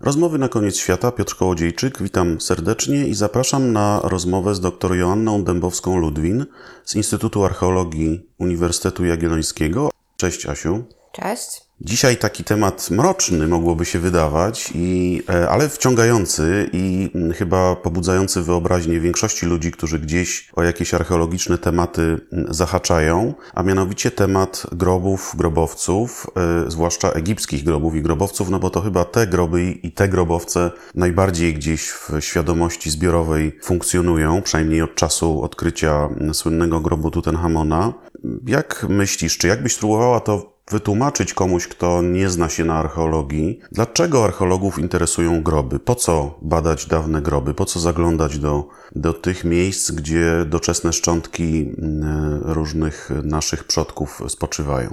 Rozmowy na koniec świata. Piotr Kołodziejczyk, witam serdecznie i zapraszam na rozmowę z dr Joanną Dębowską-Ludwin z Instytutu Archeologii Uniwersytetu Jagiellońskiego. Cześć Asiu. Cześć. Dzisiaj taki temat mroczny mogłoby się wydawać, i, e, ale wciągający i mm, chyba pobudzający wyobraźnię większości ludzi, którzy gdzieś o jakieś archeologiczne tematy mm, zahaczają, a mianowicie temat grobów, grobowców, e, zwłaszcza egipskich grobów i grobowców, no bo to chyba te groby i te grobowce najbardziej gdzieś w świadomości zbiorowej funkcjonują, przynajmniej od czasu odkrycia mm, słynnego grobu Tutenchamona. Jak myślisz, czy jakbyś spróbowała to wytłumaczyć komuś, kto nie zna się na archeologii, dlaczego archeologów interesują groby? Po co badać dawne groby? Po co zaglądać do, do tych miejsc, gdzie doczesne szczątki mm, różnych naszych przodków spoczywają?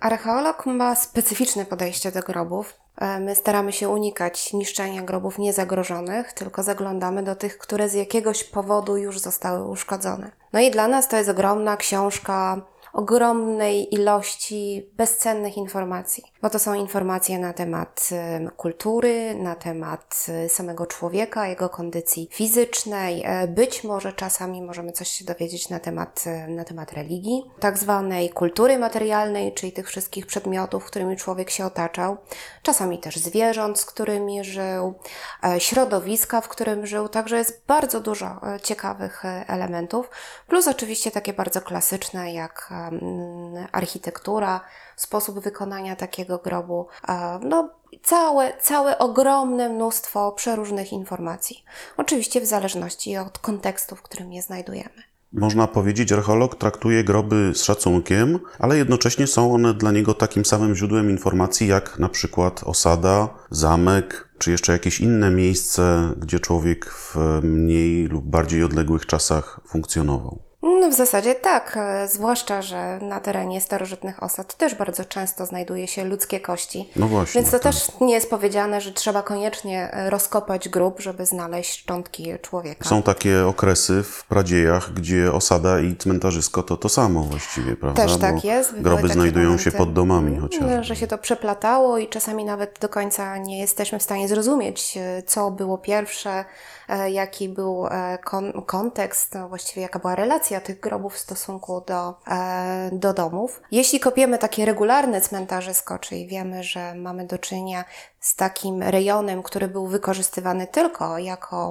Archeolog ma specyficzne podejście do grobów. E, my staramy się unikać niszczenia grobów niezagrożonych, tylko zaglądamy do tych, które z jakiegoś powodu już zostały uszkodzone. No i dla nas to jest ogromna książka ogromnej ilości bezcennych informacji, bo to są informacje na temat kultury, na temat y, samego człowieka, jego kondycji fizycznej. E, być może czasami możemy coś się dowiedzieć na temat, y, na temat religii, tak zwanej kultury materialnej, czyli tych wszystkich przedmiotów, którymi człowiek się otaczał, czasami też zwierząt, z którymi żył, e, środowiska, w którym żył, także jest bardzo dużo e, ciekawych elementów, plus oczywiście takie bardzo klasyczne jak architektura, sposób wykonania takiego grobu, no całe, całe ogromne mnóstwo przeróżnych informacji. Oczywiście w zależności od kontekstu, w którym je znajdujemy. Można powiedzieć, archeolog traktuje groby z szacunkiem, ale jednocześnie są one dla niego takim samym źródłem informacji jak na przykład osada, zamek, czy jeszcze jakieś inne miejsce, gdzie człowiek w mniej lub bardziej odległych czasach funkcjonował. No w zasadzie tak, e, zwłaszcza, że na terenie starożytnych osad też bardzo często znajduje się ludzkie kości. No właśnie. Więc to tak. też nie jest powiedziane, że trzeba koniecznie e, rozkopać grób, żeby znaleźć szczątki człowieka. Są takie okresy w pradziejach, gdzie osada i cmentarzysko to to samo właściwie, prawda? Też tak Bo jest. Groby znajdują momenty, się pod domami chociażby. Że się to przeplatało i czasami nawet do końca nie jesteśmy w stanie zrozumieć, e, co było pierwsze, jaki był kon kontekst, no właściwie jaka była relacja tych grobów w stosunku do, e, do domów. Jeśli kopiemy takie regularne cmentarzysko, czyli wiemy, że mamy do czynienia z takim rejonem, który był wykorzystywany tylko jako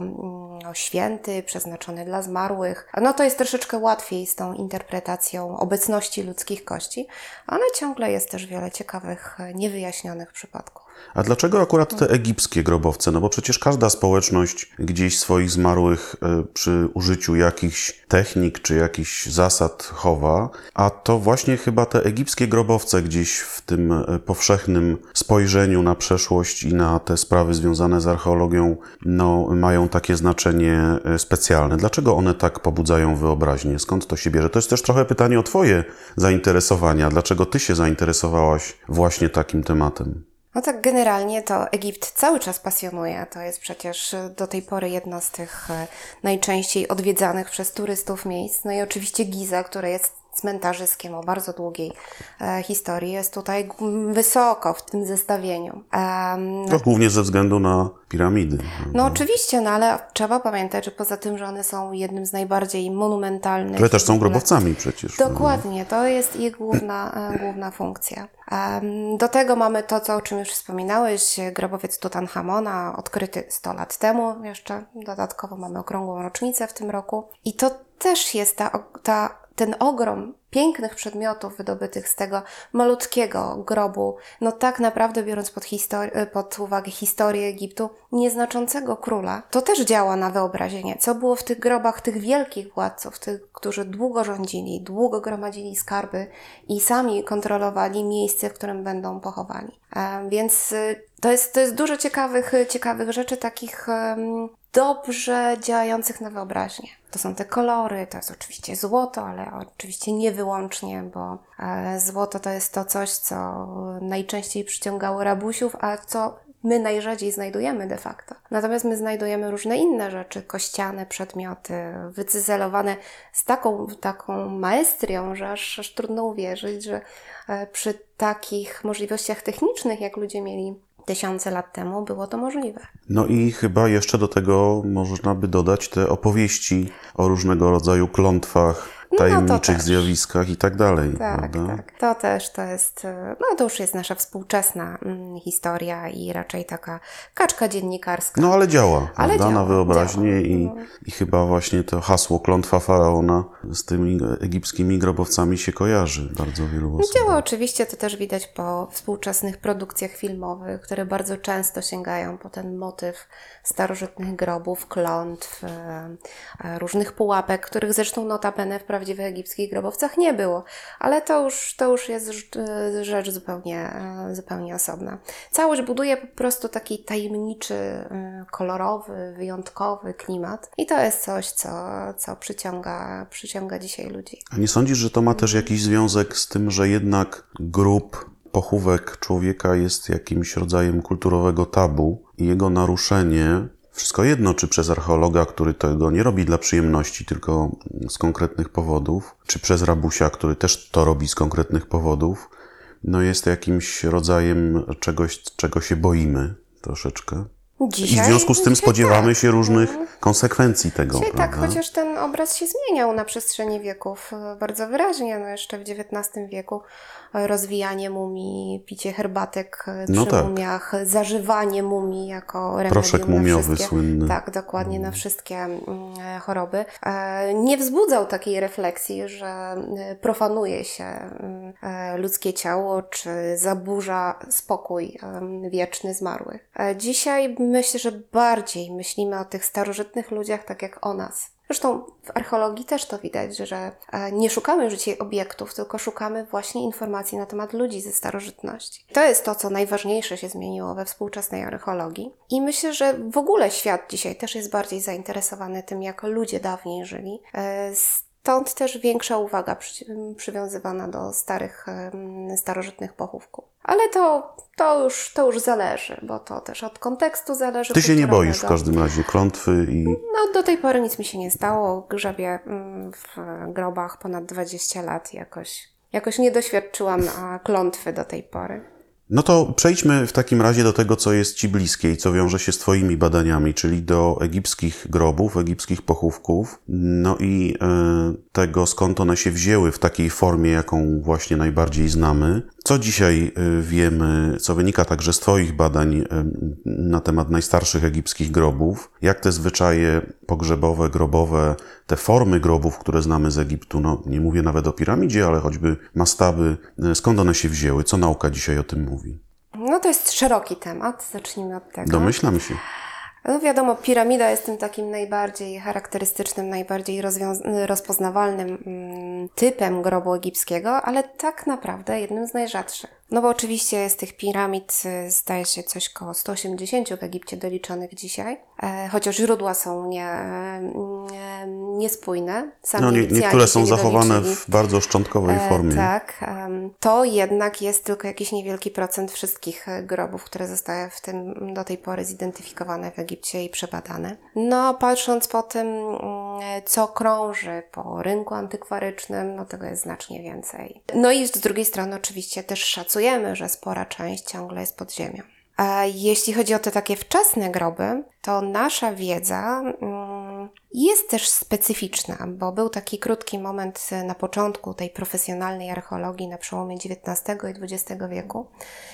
no, święty, przeznaczony dla zmarłych, no to jest troszeczkę łatwiej z tą interpretacją obecności ludzkich kości, ale ciągle jest też wiele ciekawych, niewyjaśnionych przypadków. A dlaczego akurat te egipskie grobowce? No bo przecież każda społeczność gdzieś swoich zmarłych e, przy użyciu jakichś technik czy jakichś zasad chowa, a to właśnie chyba te egipskie grobowce gdzieś w tym e, powszechnym spojrzeniu na przeszłość i na te sprawy związane z archeologią no, mają takie znaczenie e, specjalne. Dlaczego one tak pobudzają wyobraźnię? Skąd to się bierze? To jest też trochę pytanie o Twoje zainteresowania. Dlaczego Ty się zainteresowałaś właśnie takim tematem? No tak, generalnie to Egipt cały czas pasjonuje. To jest przecież do tej pory jedno z tych e, najczęściej odwiedzanych przez turystów miejsc. No i oczywiście Giza, które jest cmentarzyskiem o bardzo długiej e, historii jest tutaj wysoko w tym zestawieniu. Um, to głównie ze względu na piramidy. No oczywiście, no ale trzeba pamiętać, że poza tym, że one są jednym z najbardziej monumentalnych. Ale też są grobowcami przecież. Dokładnie, to jest ich główna, e, główna funkcja. Do tego mamy to, co, o czym już wspominałeś, grobowiec Tutanchamona, odkryty 100 lat temu jeszcze. Dodatkowo mamy okrągłą rocznicę w tym roku. I to też jest ta, ta ten ogrom pięknych przedmiotów wydobytych z tego malutkiego grobu, no tak naprawdę biorąc pod, pod uwagę historię Egiptu, nieznaczącego króla, to też działa na wyobrażenie, co było w tych grobach tych wielkich władców, tych, którzy długo rządzili, długo gromadzili skarby i sami kontrolowali miejsce, w którym będą pochowani. Więc y, to jest, to jest dużo ciekawych, ciekawych rzeczy, takich dobrze działających na wyobraźnię. To są te kolory, to jest oczywiście złoto, ale oczywiście nie wyłącznie, bo e, złoto to jest to coś, co najczęściej przyciągało rabusiów, a co my najrzadziej znajdujemy de facto. Natomiast my znajdujemy różne inne rzeczy, kościane przedmioty, wycyzelowane z taką, taką maestrią, że aż, aż trudno uwierzyć, że e, przy takich możliwościach technicznych, jak ludzie mieli tysiące lat temu było to możliwe. No i chyba jeszcze do tego można by dodać te opowieści o różnego rodzaju klątwach, tajemniczych też. zjawiskach i tak dalej, Tak, prawda? tak. To też to jest, e, no to już jest nasza współczesna mm, historia i raczej taka kaczka dziennikarska. No ale działa, Ale prawda? na działa, wyobraźnię działa. I, No. i chyba właśnie to hasło klątwa faraona z tymi egipskimi grobowcami się kojarzy bardzo wielu osób. Działa oczywiście, to też widać po współczesnych produkcjach filmowych, które bardzo często sięgają po ten motyw starożytnych grobów, klątw, e, e, różnych pułapek, których zresztą notabene w prawdziwych egipskich grobowcach nie było. Ale to już, to już jest e, rzecz zupełnie, e, zupełnie osobna. Całość buduje po prostu taki tajemniczy, e, kolorowy, wyjątkowy klimat i to jest coś, co, co przyciąga, przyciąga dzisiaj ludzi. A nie sądzisz, że to ma też jakiś związek z tym, że jednak grób, pochówek człowieka jest jakimś rodzajem kulturowego tabu i jego naruszenie, wszystko jedno, czy przez archeologa, który tego nie robi dla przyjemności, tylko z konkretnych powodów, czy przez rabusia, który też to robi z konkretnych powodów, no jest jakimś rodzajem czegoś, czego się boimy troszeczkę. I w Dzisiaj, związku z tym dzisiaj spodziewamy tak. się różnych konsekwencji tego, Dzisiaj tak, chociaż ten obraz się zmieniał na przestrzeni wieków e, bardzo wyraźnie. No jeszcze w XIX wieku rozwijanie mumii, picie herbatek e, No przy tak. mumiach, zażywanie mumii jako remedium Proszek mumiowy słynny. Tak, dokładnie, na wszystkie mm, e, choroby. E, Nie wzbudzał takiej refleksji, że profanuje się mm, ludzkie ciało, czy zaburza spokój wieczny zmarłych. Dzisiaj myślę, że bardziej myślimy o tych starożytnych ludziach tak jak o nas. Zresztą w archeologii też to widać, że e, nie szukamy już dzisiaj obiektów, tylko szukamy właśnie informacji na temat ludzi ze starożytności. To jest to, co najważniejsze się zmieniło we współczesnej archeologii. I myślę, że w ogóle świat dzisiaj też jest bardziej zainteresowany tym, jak ludzie dawniej żyli. E, Stąd też większa uwaga przy, przywiązywana do starych, starożytnych pochówków. Ale to, to, już, to już zależy, bo to też od kontekstu zależy. Ty się nie boisz w każdym razie klątwy i No, do tej pory nic mi się nie stało. Grzebię mm, w grobach ponad 20 lat. Jakoś, jakoś nie doświadczyłam klątwy do tej pory. No to przejdźmy w takim razie do tego, co jest Ci bliskie i co wiąże się z Twoimi badaniami, czyli do egipskich grobów, egipskich pochówków, no i e, tego, skąd one się wzięły w takiej formie, jaką właśnie najbardziej znamy. Co dzisiaj e, wiemy, co wynika także z Twoich badań e, na temat najstarszych egipskich grobów, jak te zwyczaje pogrzebowe, grobowe, te formy grobów, które znamy z Egiptu, no nie mówię nawet o piramidzie, ale choćby mastaby, e, skąd one się wzięły, co nauka dzisiaj o tym mówi? No, to jest szeroki temat. Zacznijmy od tego. Domyślam się. No wiadomo, piramida jest tym takim najbardziej charakterystycznym, najbardziej rozpoznawalnym mm, typem grobu egipskiego, ale tak naprawdę jednym z najrzadszych. No bo oczywiście jest tych piramid, y, zdaje się coś koło 180 w Egipcie doliczonych dzisiaj, e, chociaż źródła są nie, nie, niespójne. Sami No, nie, niektóre są zachowane w bardzo szczątkowej E, formie. Tak, to jednak jest tylko jakiś niewielki procent wszystkich e, grobów, które zostały w tym do tej pory zidentyfikowane w Egipcie i przebadane. No, patrząc po tym, mm, co krąży po rynku antykwarycznym, no tego jest znacznie więcej. No i z drugiej strony oczywiście też że spora część ciągle jest pod ziemią. A jeśli chodzi o te takie wczesne groby, to nasza wiedza mm, jest też specyficzna, bo był taki krótki moment na początku tej profesjonalnej archeologii na przełomie XIX i XX wieku,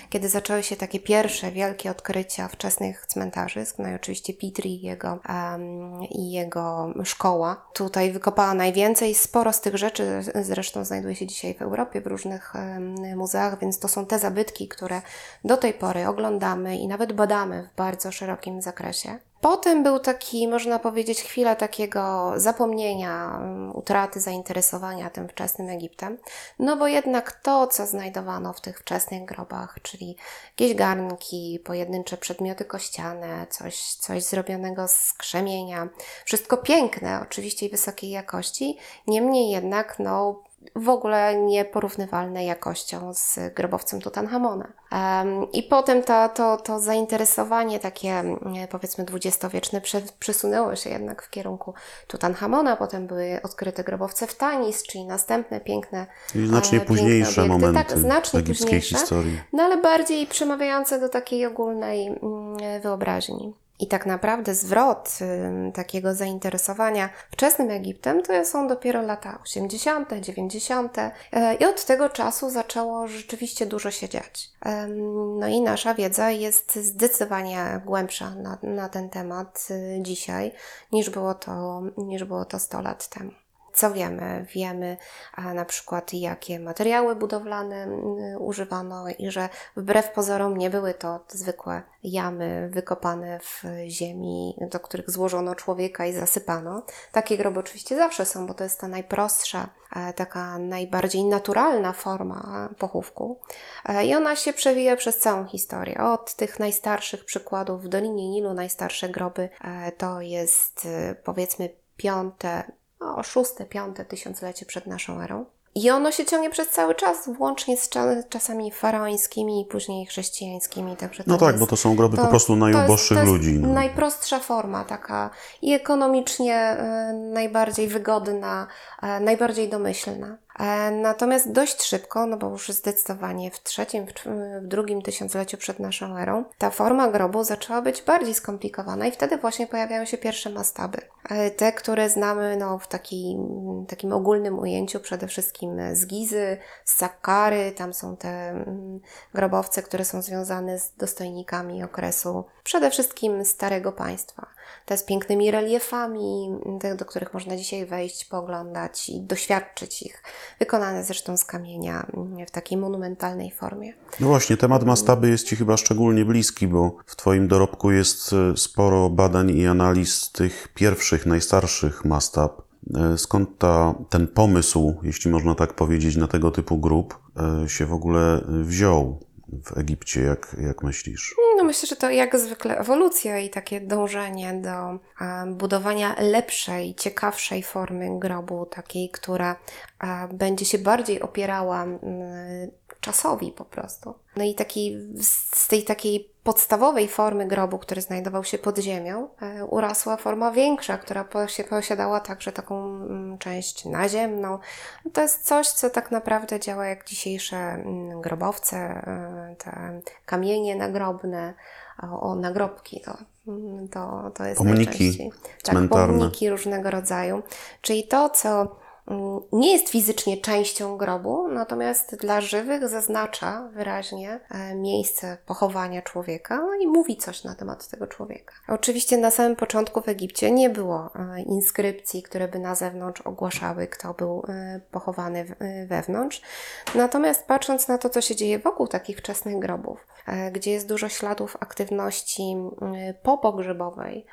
kiedy zaczęły się takie pierwsze wielkie odkrycia wczesnych cmentarzy, no i oczywiście Petrie i jego, em, i jego szkoła. Tutaj wykopała najwięcej, sporo z tych rzeczy zresztą znajduje się dzisiaj w Europie w różnych em, muzeach, więc to są te zabytki, które do tej pory oglądamy i nawet badamy w bardzo szerokim zakresie. Potem był taki, można powiedzieć, chwila takiego zapomnienia, utraty zainteresowania tym wczesnym Egiptem. No bo jednak to, co znajdowano w tych wczesnych grobach, czyli jakieś garnki, pojedyncze przedmioty kościane, coś, coś zrobionego z krzemienia, wszystko piękne, oczywiście i wysokiej jakości, niemniej jednak, no, w ogóle nieporównywalne jakością z grobowcem Tutanchamona. Um, I potem to, to, to zainteresowanie takie, mm, powiedzmy, dwudziestowieczne prze, przesunęło się jednak w kierunku Tutanchamona, potem były odkryte grobowce w Tanis, czyli następne piękne I znacznie e, piękne późniejsze obiekty. momenty tak, znacznie egipskiej późniejsze, historii. no ale bardziej przemawiające do takiej ogólnej mm, wyobraźni. I tak naprawdę zwrot y, takiego zainteresowania wczesnym Egiptem to są dopiero lata 80., 90. Y, i od tego czasu zaczęło rzeczywiście dużo się dziać. No i nasza wiedza jest zdecydowanie głębsza na, na ten temat y, dzisiaj niż było, to, niż było to 100 lat temu. Co wiemy? Wiemy na przykład, jakie materiały budowlane y, używano i że wbrew pozorom nie były to zwykłe jamy wykopane w ziemi, do których złożono człowieka i zasypano. Takie groby oczywiście zawsze są, bo to jest ta najprostsza, taka najbardziej naturalna forma pochówku. I ona się przewija przez całą historię. Od tych najstarszych przykładów w Dolinie Nilu, najstarsze groby to jest e, powiedzmy piąte, o szóste, piąte tysiąclecie przed naszą erą. I ono się ciągnie przez cały czas, włącznie z cza- czasami faraońskimi i później chrześcijańskimi. Także No tak, jest, bo to są groby to- po prostu to jest- najuboższych to jest ludzi. No. Najprostsza forma, taka i ekonomicznie e, najbardziej wygodna, e, najbardziej domyślna. E, Natomiast dość szybko, no bo już zdecydowanie w trzecim, w, drugim tysiącleciu przed naszą erą, ta forma grobu zaczęła być bardziej skomplikowana i wtedy właśnie pojawiają się pierwsze mastaby. E, Te, które znamy no, w takim, takim ogólnym ujęciu, przede wszystkim z Gizy, z Sakkary, tam są te mm, grobowce, które są związane z dostojnikami okresu przede wszystkim Starego Państwa. Te z pięknymi reliefami, te, do których można dzisiaj wejść, pooglądać i doświadczyć ich. Wykonane zresztą z kamienia mm, w takiej monumentalnej formie. No właśnie, temat mastaby jest Ci chyba szczególnie bliski, bo w Twoim dorobku jest e, sporo badań i analiz tych pierwszych, najstarszych mastab. E, Skąd ta, ten pomysł, jeśli można tak powiedzieć, na tego typu grup e, się w ogóle wziął w Egipcie, jak, jak myślisz? No myślę, że to jak zwykle ewolucja i takie dążenie do budowania lepszej, ciekawszej formy grobu, takiej, która będzie się bardziej opierała mm, czasowi po prostu. No i taki, z tej takiej podstawowej formy grobu, który znajdował się pod ziemią, e, urosła forma większa, która posi- posiadała także taką mm, część naziemną. To jest coś, co tak naprawdę działa jak dzisiejsze mm, grobowce, e, te kamienie nagrobne, o, nagrobki to, mm, to, to jest Pomniki najczęściej. Tak, pomniki różnego rodzaju. Czyli to, co nie jest fizycznie częścią grobu, natomiast dla żywych zaznacza wyraźnie e, miejsce pochowania człowieka no i mówi coś na temat tego człowieka. Oczywiście na samym początku w Egipcie nie było e, inskrypcji, które by na zewnątrz ogłaszały, kto był e, pochowany wewnątrz. Natomiast patrząc na to, co się dzieje wokół takich wczesnych grobów, gdzie jest dużo śladów aktywności popogrzebowej,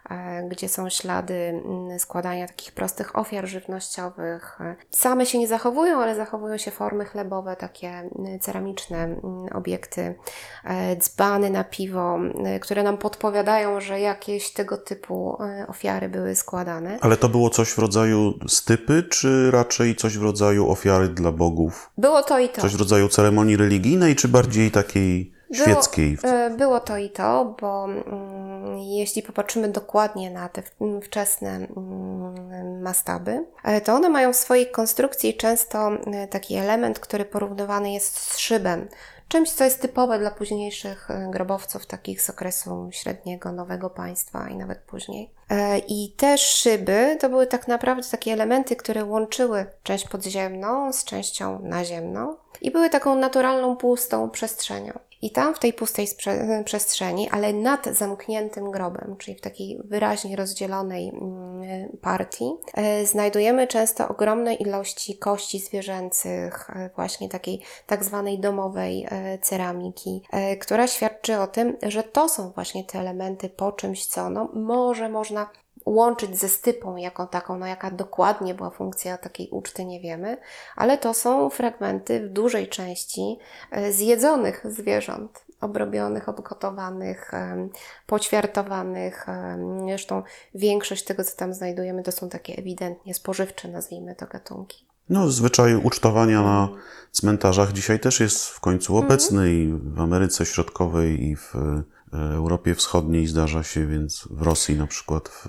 gdzie są ślady składania takich prostych ofiar żywnościowych. Same się nie zachowują, ale zachowują się formy chlebowe, takie mm, ceramiczne mm, obiekty, e, dzbany na piwo, e, które nam podpowiadają, że jakieś tego typu e, ofiary były składane. Ale to było coś w rodzaju stypy, czy raczej coś w rodzaju ofiary dla bogów? Było to i to. Coś w rodzaju ceremonii religijnej, czy bardziej takiej świeckiej? Było, e, było to i to, bo mm, jeśli popatrzymy dokładnie na te w- m, wczesne mm, mastaby, e, to one mają w swojej konstrukcji często e, taki element, który porównywany jest z szybem. Czymś, co jest typowe dla późniejszych grobowców, takich z okresu średniego, nowego państwa i nawet później. I te szyby to były tak naprawdę takie elementy, które łączyły część podziemną z częścią naziemną i były taką naturalną, pustą przestrzenią. I tam w tej pustej przestrzeni, ale nad zamkniętym grobem, czyli w takiej wyraźnie rozdzielonej mm, partii, e, znajdujemy często ogromne ilości kości zwierzęcych, e, właśnie takiej tak zwanej domowej e, ceramiki, e, która świadczy o tym, że to są właśnie te elementy po czymś, co no, może można łączyć ze stypą jako taką, no jaka dokładnie była funkcja takiej uczty, nie wiemy, ale to są fragmenty w dużej części e, zjedzonych zwierząt, obrobionych, obgotowanych, poćwiartowanych. Zresztą większość tego, co tam znajdujemy, to są takie ewidentnie spożywcze, nazwijmy to gatunki. No, zwyczaj ucztowania na cmentarzach dzisiaj też jest w końcu obecny i w Ameryce Środkowej i w Europie Wschodniej zdarza się, więc w Rosji na przykład, w,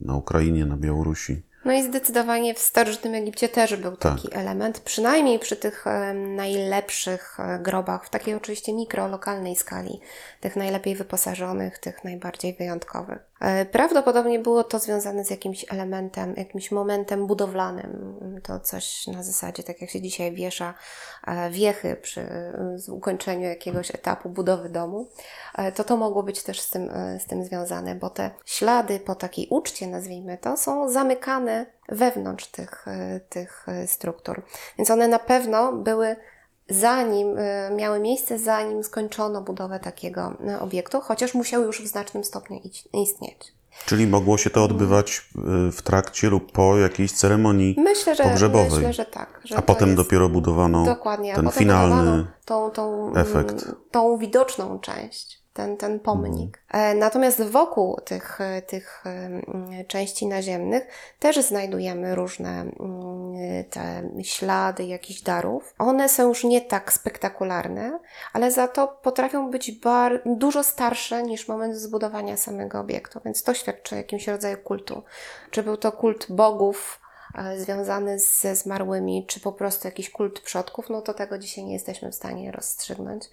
na Ukrainie, na Białorusi. No i zdecydowanie w starożytnym Egipcie też był Tak. taki element, przynajmniej przy tych e, najlepszych e, grobach, w takiej oczywiście mikrolokalnej skali, tych najlepiej wyposażonych, tych najbardziej wyjątkowych. E, Prawdopodobnie było to związane z jakimś elementem, jakimś momentem budowlanym. To coś na zasadzie, tak jak się dzisiaj wiesza e, wiechy przy ukończeniu jakiegoś etapu budowy domu, e, to to mogło być też z tym, z tym związane, bo te ślady po takiej uczcie, nazwijmy to, są zamykane wewnątrz tych, tych struktur. Więc one na pewno były zanim, e, miały miejsce zanim skończono budowę takiego e, obiektu, chociaż musiały już w znacznym stopniu istnieć. Czyli mogło się to odbywać y, w trakcie lub po jakiejś ceremonii, Myślę, że, Pogrzebowej. myślę, że tak. Że a potem dopiero budowano Dokładnie, ten finalny. tą, tą, efekt. tą widoczną część, ten, ten pomnik. E, Natomiast wokół tych, e, tych mm, części naziemnych też znajdujemy różne te ślady jakichś darów. One są już nie tak spektakularne, ale za to potrafią być bar- dużo starsze niż moment zbudowania samego obiektu, więc to świadczy o jakimś rodzaju kultu. Czy był to kult bogów, e, związany ze zmarłymi, czy po prostu jakiś kult przodków, no to tego dzisiaj nie jesteśmy w stanie rozstrzygnąć.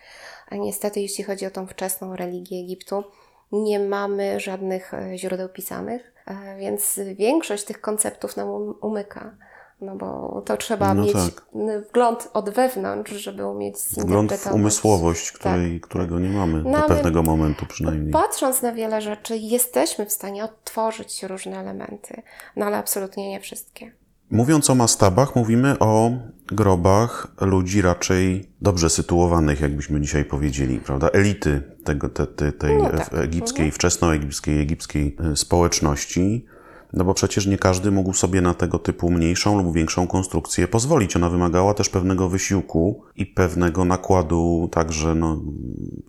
A niestety, jeśli chodzi o tą wczesną religię Egiptu, nie mamy żadnych e, źródeł pisanych, e, więc większość tych konceptów nam um- umyka. No bo to trzeba No mieć tak. wgląd od wewnątrz, żeby umieć wgląd w zinterpretować. umysłowość, której, którego nie mamy No do pewnego momentu przynajmniej. Patrząc na wiele rzeczy, jesteśmy w stanie odtworzyć różne elementy, no ale absolutnie nie wszystkie. Mówiąc o mastabach, mówimy o grobach ludzi raczej dobrze sytuowanych, jakbyśmy dzisiaj powiedzieli, prawda? Elity tego, te, te, tej No tak. e- egipskiej, wczesnoegipskiej, egipskiej e, społeczności. No bo przecież nie każdy mógł sobie na tego typu mniejszą lub większą konstrukcję pozwolić. Ona wymagała też pewnego wysiłku i pewnego nakładu także no,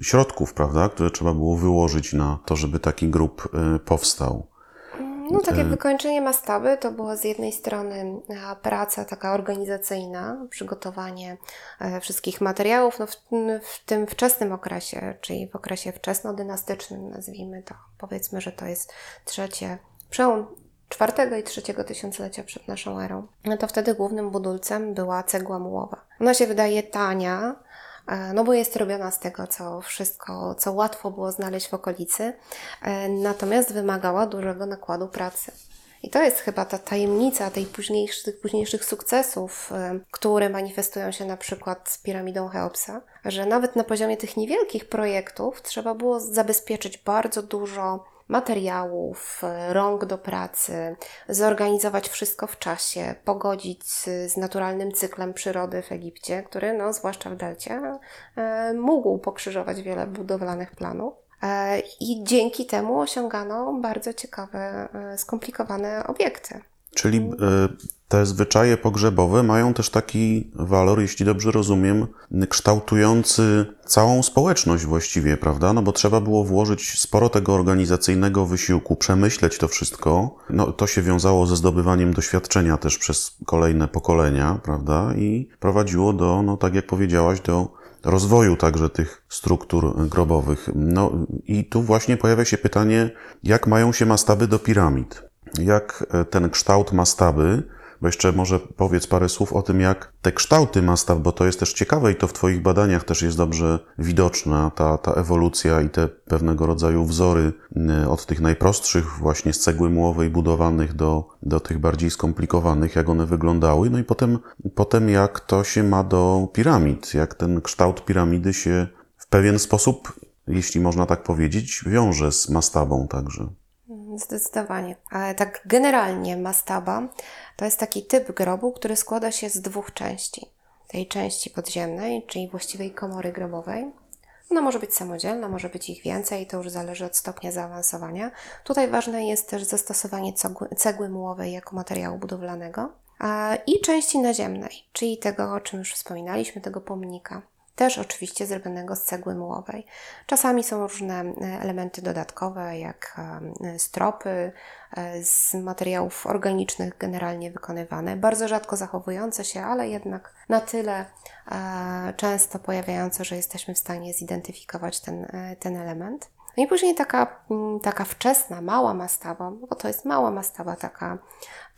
środków, prawda? Które trzeba było wyłożyć na to, żeby taki grób e, powstał. No takie wykończenie mastaby to było z jednej strony e, praca taka organizacyjna, przygotowanie e, wszystkich materiałów, no w, w tym wczesnym okresie, czyli w okresie wczesnodynastycznym, nazwijmy to. Powiedzmy, że to jest trzecie, przełom czwartego i trzeciego tysiąclecia przed naszą erą. No to wtedy głównym budulcem była cegła mułowa. Ona się wydaje tania, e, no bo jest robiona z tego, co wszystko, co łatwo było znaleźć w okolicy, e, natomiast wymagała dużego nakładu pracy. I to jest chyba ta tajemnica późniejszych, tych późniejszych sukcesów, e, które manifestują się na przykład z piramidą Cheopsa, że nawet na poziomie tych niewielkich projektów trzeba było zabezpieczyć bardzo dużo materiałów, e, rąk do pracy, zorganizować wszystko w czasie, pogodzić z, naturalnym cyklem przyrody w Egipcie, który, no, zwłaszcza w delcie, e, mógł pokrzyżować wiele budowlanych planów. E, I dzięki temu osiągano bardzo ciekawe, skomplikowane obiekty. Czyli e, te zwyczaje pogrzebowe mają też taki walor, jeśli dobrze rozumiem, kształtujący całą społeczność właściwie, prawda? No bo trzeba było włożyć sporo tego organizacyjnego wysiłku, przemyśleć to wszystko. No to się wiązało ze zdobywaniem doświadczenia też przez kolejne pokolenia, prawda? I prowadziło do, no tak jak powiedziałaś, do rozwoju także tych struktur grobowych. No i tu właśnie pojawia się pytanie, jak mają się mastaby do piramid? Jak e, ten kształt mastaby, bo jeszcze może powiedz parę słów o tym, jak te kształty mastab, bo to jest też ciekawe i to w Twoich badaniach też jest dobrze widoczna, ta, ta ewolucja i te pewnego rodzaju wzory y, od tych najprostszych właśnie z cegły mułowej budowanych do, do tych bardziej skomplikowanych, jak one wyglądały, no i potem, potem jak to się ma do piramid, jak ten kształt piramidy się w pewien sposób, jeśli można tak powiedzieć, wiąże z mastabą także. Zdecydowanie. Ale tak generalnie mastaba to jest taki typ grobu, który składa się z dwóch części. Tej części podziemnej, czyli właściwej komory grobowej. Ona może być samodzielna, może być ich więcej, to już zależy od stopnia zaawansowania. Tutaj ważne jest też zastosowanie cegły, cegły mułowej jako materiału budowlanego. I części naziemnej, czyli tego, o czym już wspominaliśmy, tego pomnika. Też oczywiście zrobionego z cegły mułowej. Czasami są różne elementy dodatkowe, jak stropy z materiałów organicznych generalnie wykonywane, bardzo rzadko zachowujące się, ale jednak na tyle często pojawiające, że jesteśmy w stanie zidentyfikować ten, ten element. No i później taka, mm, taka wczesna, mała mastaba, bo to jest mała mastaba, taka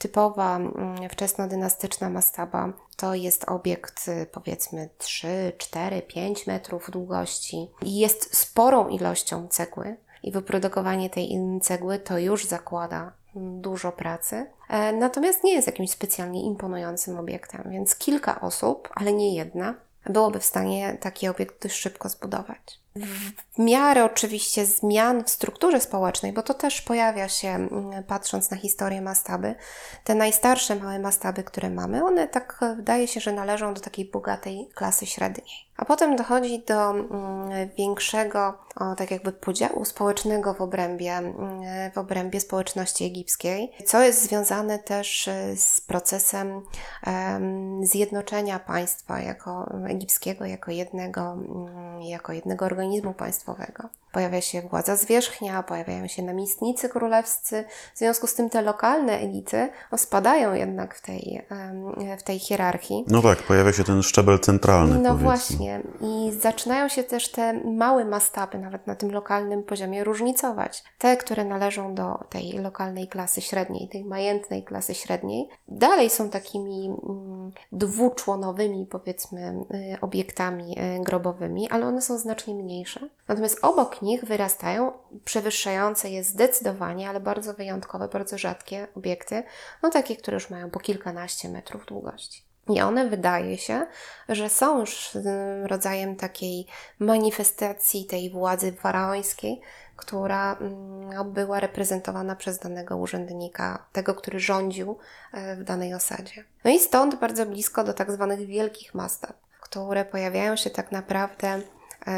typowa, mm, wczesnodynastyczna mastaba, to jest obiekt y, powiedzmy 3, 4, 5 metrów długości i jest sporą ilością cegły i wyprodukowanie tej cegły to już zakłada mm, dużo pracy. E, natomiast nie jest jakimś specjalnie imponującym obiektem, więc kilka osób, ale nie jedna, byłoby w stanie taki obiekt dość szybko zbudować. W miarę oczywiście zmian w strukturze społecznej, bo to też pojawia się mm, patrząc na historię mastaby. Te najstarsze małe mastaby, które mamy, one tak e, wydaje się, że należą do takiej bogatej klasy średniej. A potem dochodzi do mm, większego, tak jakby podziału społecznego w obrębie, mm, w obrębie społeczności egipskiej, co jest związane też e, z procesem zjednoczenia państwa jako egipskiego, jako jednego, jako jednego organizmu państwowego. Pojawia się władza zwierzchnia, pojawiają się namiestnicy królewscy. W związku z tym te lokalne elity spadają jednak w tej, w tej hierarchii. No tak, pojawia się ten szczebel centralny. No powiedzmy. właśnie. I zaczynają się też te małe mastaby, nawet na tym lokalnym poziomie, różnicować. Te, które należą do tej lokalnej klasy średniej, tej majętnej klasy średniej, dalej są takimi mm, dwuczłonowymi, powiedzmy, y, obiektami y, grobowymi, ale one są znacznie mniejsze. Natomiast obok nich wyrastają przewyższające je zdecydowanie, ale bardzo wyjątkowe, bardzo rzadkie obiekty, no takie, które już mają po kilkanaście metrów długości. I one wydaje się, że są już rodzajem takiej manifestacji tej władzy faraońskiej, która mm, była reprezentowana przez danego urzędnika, tego, który rządził e, w danej osadzie. No i stąd bardzo blisko do tak zwanych wielkich mastab, które pojawiają się tak naprawdę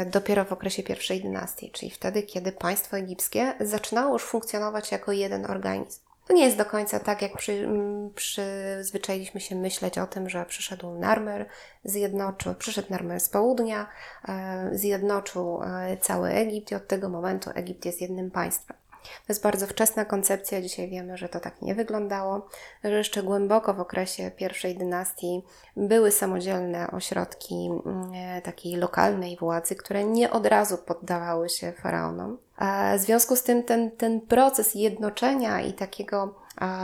dopiero w okresie pierwszej dynastii, czyli wtedy, kiedy państwo egipskie zaczynało już funkcjonować jako jeden organizm. To nie jest do końca tak, jak przy, przyzwyczailiśmy się myśleć o tym, że przyszedł Narmer, zjednoczył, przyszedł Narmer z południa, e, zjednoczył e, cały Egipt i od tego momentu Egipt jest jednym państwem. To jest bardzo wczesna koncepcja. Dzisiaj wiemy, że to tak nie wyglądało, że jeszcze głęboko w okresie pierwszej dynastii były samodzielne ośrodki mm, takiej lokalnej władzy, które nie od razu poddawały się faraonom. W związku z tym ten, ten proces jednoczenia i takiego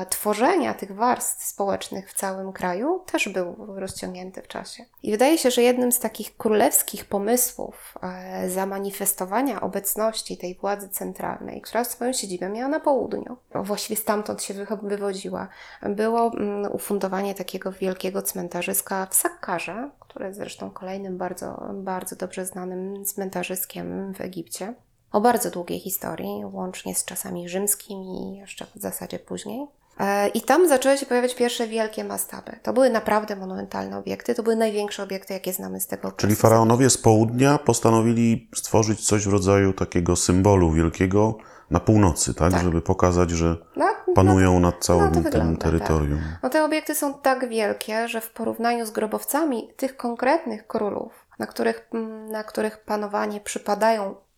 tworzenia tych warstw społecznych w całym kraju też był rozciągnięty w czasie. I wydaje się, że jednym z takich królewskich pomysłów e, zamanifestowania obecności tej władzy centralnej, która swoją siedzibę miała na południu, właściwie stamtąd się wywodziła, było mm, ufundowanie takiego wielkiego cmentarzyska w Sakkarze, które jest zresztą kolejnym bardzo, bardzo dobrze znanym cmentarzyskiem w Egipcie o bardzo długiej historii, łącznie z czasami rzymskimi i jeszcze w zasadzie później. E, I tam zaczęły się pojawiać pierwsze wielkie mastaby. To były naprawdę monumentalne obiekty, to były największe obiekty, jakie znamy z tego okresu. Czyli faraonowie z południa postanowili stworzyć coś w rodzaju takiego symbolu wielkiego na północy, tak? tak. Żeby pokazać, że no, panują no, nad całym no, tym tak. terytorium. Tak. No te obiekty są tak wielkie, że w porównaniu z grobowcami tych konkretnych królów, na których, na których panowanie przypadają Mm,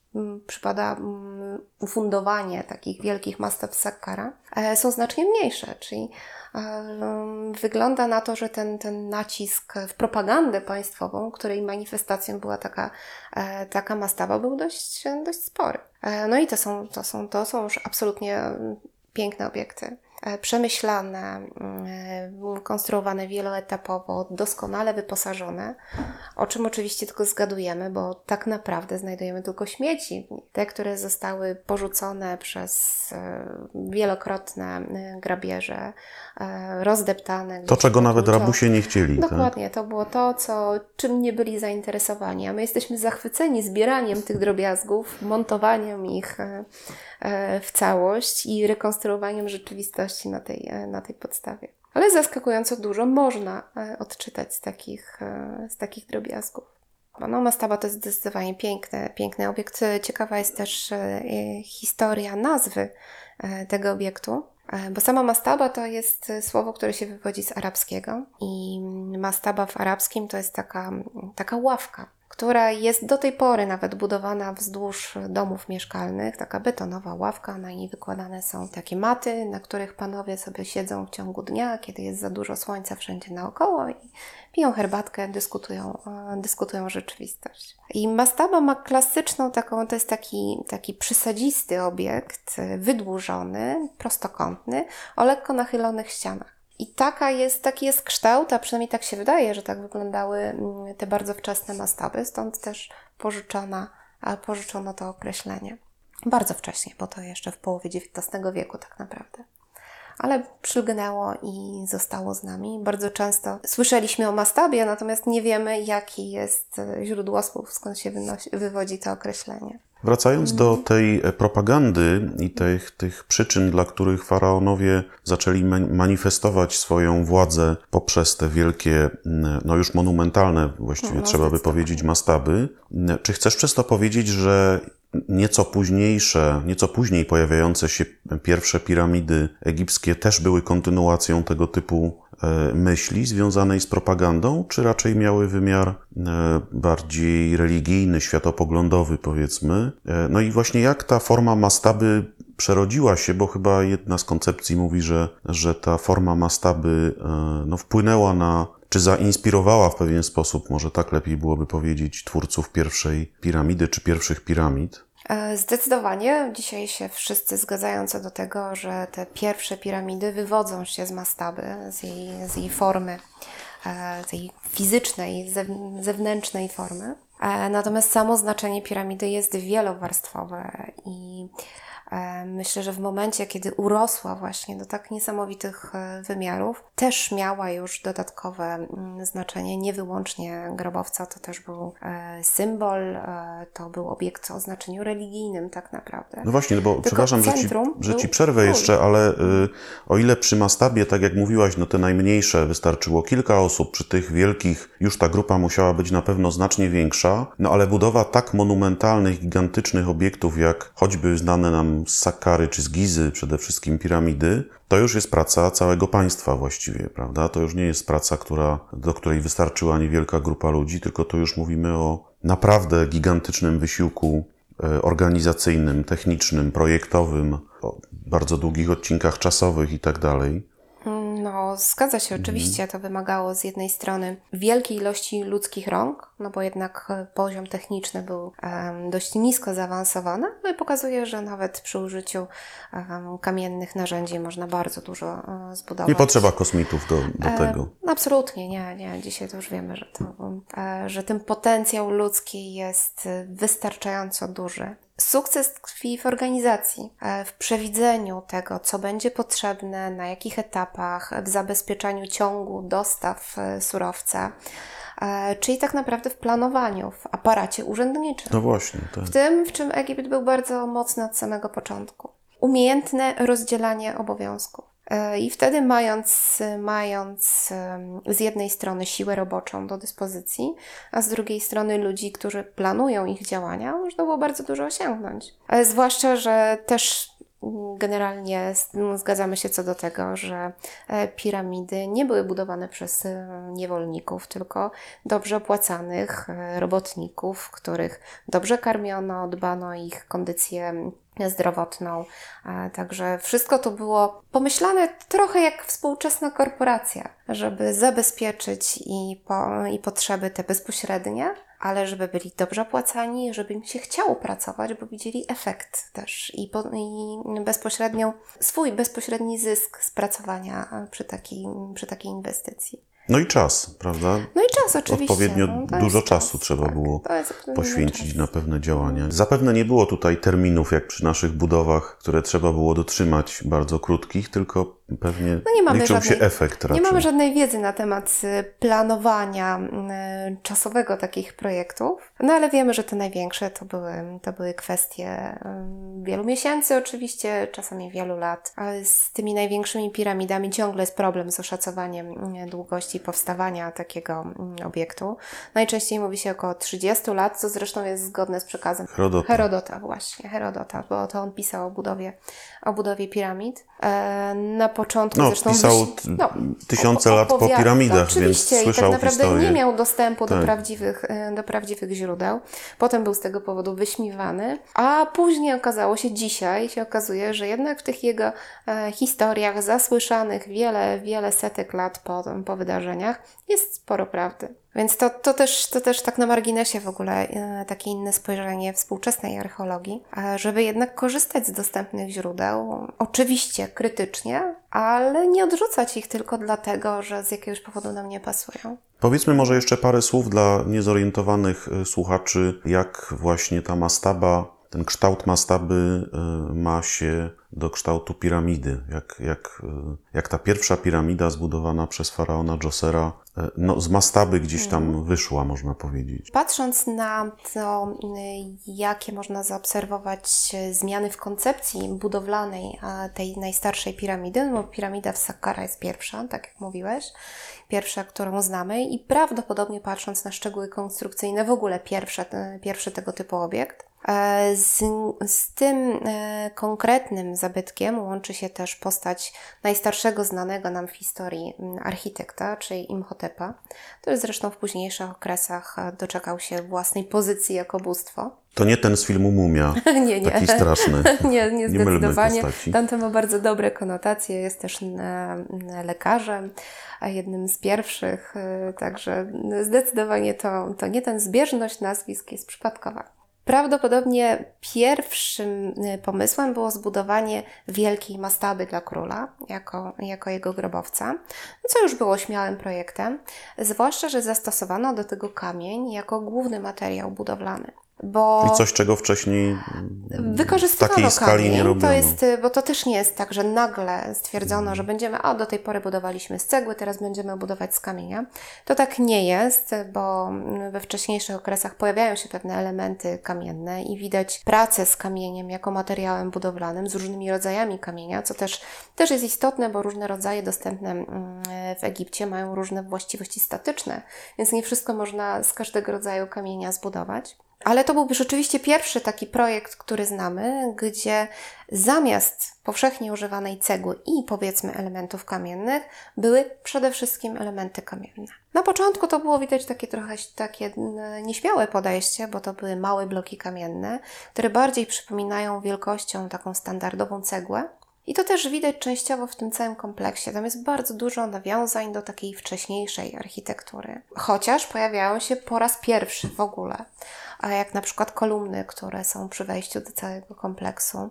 przypada mm, ufundowanie takich wielkich mastaw Sakkara, e, są znacznie mniejsze, czyli e, wygląda na to, że ten, ten nacisk w propagandę państwową, której manifestacją była taka, e, taka mastawa, był dość, dość spory. No i to są, to, są, to są już absolutnie piękne obiekty. E, przemyślane, mm, e, konstruowane wieloetapowo, doskonale wyposażone, o czym oczywiście tylko zgadujemy, bo tak naprawdę znajdujemy tylko śmieci. Te, które zostały porzucone przez e, wielokrotne grabieże, rozdeptane. To, czego nawet rabusie nie chcieli. Tak? Dokładnie, tak? to było to, co, czym nie byli zainteresowani, a my jesteśmy zachwyceni zbieraniem tych drobiazgów, montowaniem ich w całość i rekonstruowaniem rzeczywistości na tej, e, na tej podstawie. Ale zaskakująco dużo można e, odczytać z takich, e, z takich drobiazgów. No, mastaba to jest zdecydowanie piękny, piękny obiekt. Ciekawa jest też historia nazwy tego obiektu, bo sama mastaba to jest słowo, które się wywodzi z arabskiego i mastaba w arabskim to jest taka, taka ławka, która jest do tej pory nawet budowana wzdłuż domów mieszkalnych, taka betonowa ławka, na niej wykładane są takie maty, na których panowie sobie siedzą w ciągu dnia, kiedy jest za dużo słońca wszędzie naokoło i piją herbatkę, dyskutują, e, dyskutują rzeczywistość. I mastaba ma klasyczną taką, to jest taki, taki przysadzisty obiekt, wydłużony, prostokątny, o lekko nachylonych ścianach. I taka jest, taki jest kształt, a przynajmniej tak się wydaje, że tak wyglądały mm, te bardzo wczesne mastaby, stąd też pożyczona, pożyczono to określenie. Bardzo wcześnie, bo to jeszcze w połowie XIX wieku tak naprawdę ale przylgnęło i zostało z nami. Bardzo często słyszeliśmy o mastabie, natomiast nie wiemy, jaki jest e, źródło słów, skąd się wynosi, wywodzi to określenie. Wracając do tej propagandy i tych, tych przyczyn, dla których faraonowie zaczęli manifestować swoją władzę poprzez te wielkie, no już monumentalne, właściwie no, trzeba by powiedzieć, mastaby, czy chcesz przez to powiedzieć, że Nieco późniejsze, nieco później pojawiające się pierwsze piramidy egipskie też były kontynuacją tego typu e, myśli związanej z propagandą, czy raczej miały wymiar e, bardziej religijny, światopoglądowy, powiedzmy. E, no i właśnie jak ta forma mastaby przerodziła się, bo chyba jedna z koncepcji mówi, że, że ta forma mastaby no, wpłynęła na czy zainspirowała w pewien sposób, może tak lepiej byłoby powiedzieć, twórców pierwszej piramidy czy pierwszych piramid? E, zdecydowanie. Dzisiaj się wszyscy zgadzają co do tego, że te pierwsze piramidy wywodzą się z mastaby, z jej, z jej formy, e, z jej fizycznej, zewnętrznej formy. E, natomiast samo znaczenie piramidy jest wielowarstwowe i E, myślę, że w momencie, kiedy urosła właśnie do tak niesamowitych e, wymiarów, też miała już dodatkowe mm, znaczenie, nie wyłącznie grobowca, to też był e, symbol, to był obiekt o znaczeniu religijnym tak naprawdę. No właśnie, bo Tylko przepraszam, że ci, że ci przerwę jeszcze, ale y, o ile przy mastabie, tak jak mówiłaś, no te najmniejsze wystarczyło kilka osób, przy tych wielkich już ta grupa musiała być na pewno znacznie większa, no ale budowa tak monumentalnych, gigantycznych obiektów, jak choćby znane nam z Sakkary czy z Gizy, przede wszystkim piramidy, to już jest praca całego państwa właściwie, prawda? To już nie jest praca, która, do której wystarczyła niewielka grupa ludzi, tylko tu już mówimy o naprawdę gigantycznym wysiłku e, organizacyjnym, technicznym, projektowym, o bardzo długich odcinkach czasowych i tak dalej. No, zgadza się, oczywiście. To wymagało z jednej strony wielkiej ilości ludzkich rąk, no bo jednak e, poziom techniczny był um, dość nisko zaawansowany, no i pokazuje, że nawet przy użyciu um, kamiennych narzędzi można bardzo dużo um, zbudować. Nie potrzeba kosmitów do, do e, tego. absolutnie, nie, nie. Dzisiaj to już wiemy, że, to, e, że ten potencjał ludzki jest wystarczająco duży. Sukces tkwi w organizacji, e, w przewidzeniu tego, co będzie potrzebne, na jakich etapach, w zabezpieczaniu ciągu dostaw e, surowca, e, czyli tak naprawdę w planowaniu, w aparacie urzędniczym. No właśnie. Tak. W tym, w czym Egipt był bardzo mocny od samego początku. Umiejętne rozdzielanie obowiązków. E, I wtedy, mając, mając z jednej strony siłę roboczą do dyspozycji, a z drugiej strony ludzi, którzy planują ich działania, można było bardzo dużo osiągnąć. Ale zwłaszcza, że też Generalnie zgadzamy się co do tego, że e, piramidy nie były budowane przez e, niewolników, tylko dobrze opłacanych robotników, których dobrze karmiono, dbano o ich kondycję zdrowotną. Także wszystko to było pomyślane trochę jak współczesna korporacja, żeby zabezpieczyć i, po, i potrzeby te bezpośrednie, ale żeby byli dobrze opłacani, żeby im się chciało pracować, bo widzieli efekt też i, po, i bezpośrednią, swój bezpośredni zysk z pracowania przy takiej, przy takiej inwestycji. No i czas, prawda? No i czas oczywiście. Odpowiednio no, dużo czasu czas, trzeba tak, było poświęcić na pewne działania. Zapewne nie było tutaj terminów, jak przy naszych budowach, które trzeba było dotrzymać, bardzo krótkich, tylko Pewnie no nie mamy liczył żadnej, się efekt raczej. Nie mamy żadnej wiedzy na temat y, planowania y, czasowego takich projektów, no ale wiemy, że te największe to były, to były kwestie y, wielu miesięcy oczywiście, czasami wielu lat. Ale z tymi największymi piramidami ciągle jest problem z oszacowaniem długości powstawania takiego obiektu. Najczęściej mówi się około 30 lat, co zresztą jest zgodne z przekazem Herodota. Herodota właśnie, Herodota, bo to on pisał o budowie, o budowie piramid. E, na początku No, zresztą pisał t- tysiące lat po piramidach, Oczywiście, więc i tak słyszał naprawdę historię. nie miał dostępu do, Tak. prawdziwych, e, do prawdziwych źródeł. Potem był z tego powodu wyśmiewany, a później okazało się, dzisiaj się okazuje, że jednak w tych jego e, historiach zasłyszanych wiele, wiele setek lat po, po wydarzeniach jest sporo prawdy. Więc to, to, też, to też tak na marginesie w ogóle e, takie inne spojrzenie współczesnej archeologii, żeby jednak korzystać z dostępnych źródeł, oczywiście krytycznie, ale nie odrzucać ich tylko dlatego, że z jakiegoś powodu nam nie pasują. Powiedzmy może jeszcze parę słów dla niezorientowanych e, słuchaczy, jak właśnie ta mastaba, ten kształt mastaby e, ma się do kształtu piramidy. Jak, jak, e, jak ta pierwsza piramida zbudowana przez faraona Dżosera e, no, z mastaby gdzieś tam wyszła, można powiedzieć. Patrząc na to, y, jakie można zaobserwować zmiany w koncepcji budowlanej tej najstarszej piramidy, no bo piramida w Saqqara jest pierwsza, tak jak mówiłeś, pierwsza, którą znamy i prawdopodobnie patrząc na szczegóły konstrukcyjne, w ogóle pierwszy tego typu obiekt. E, Z, z tym e, konkretnym zabytkiem łączy się też postać najstarszego znanego nam w historii m, architekta, czyli Imhotepa, który zresztą w późniejszych okresach e, doczekał się własnej pozycji jako bóstwo. To nie ten z filmu Mumia, nie, nie. taki straszny. Nie, nie zdecydowanie. Tamten ma bardzo dobre konotacje, jest też lekarzem, a jednym z pierwszych, także zdecydowanie to, to nie ten zbieżność nazwisk jest przypadkowa. Prawdopodobnie pierwszym e, pomysłem było zbudowanie wielkiej mastaby dla króla jako, jako jego grobowca, co już było śmiałym projektem, zwłaszcza, że zastosowano do tego kamień jako główny materiał budowlany. Bo I coś, czego wcześniej mm, w takiej skali kamień, nie robiono. To jest, y, bo to też nie jest tak, że nagle stwierdzono, że będziemy, a do tej pory budowaliśmy z cegły, teraz będziemy budować z kamienia. To tak nie jest, bo mm, we wcześniejszych okresach pojawiają się pewne elementy kamienne i widać pracę z kamieniem jako materiałem budowlanym, z różnymi rodzajami kamienia, co też, też jest istotne, bo różne rodzaje dostępne mm, w Egipcie mają różne właściwości statyczne, więc nie wszystko można z każdego rodzaju kamienia zbudować. Ale to byłby rzeczywiście pierwszy taki projekt, który znamy, gdzie zamiast powszechnie używanej cegły i powiedzmy elementów kamiennych, były przede wszystkim elementy kamienne. Na początku to było widać takie trochę takie nieśmiałe podejście, bo to były małe bloki kamienne, które bardziej przypominają wielkością taką standardową cegłę. I to też widać częściowo w tym całym kompleksie. Tam jest bardzo dużo nawiązań do takiej wcześniejszej architektury. Chociaż pojawiają się po raz pierwszy w ogóle, jak na przykład kolumny, które są przy wejściu do całego kompleksu,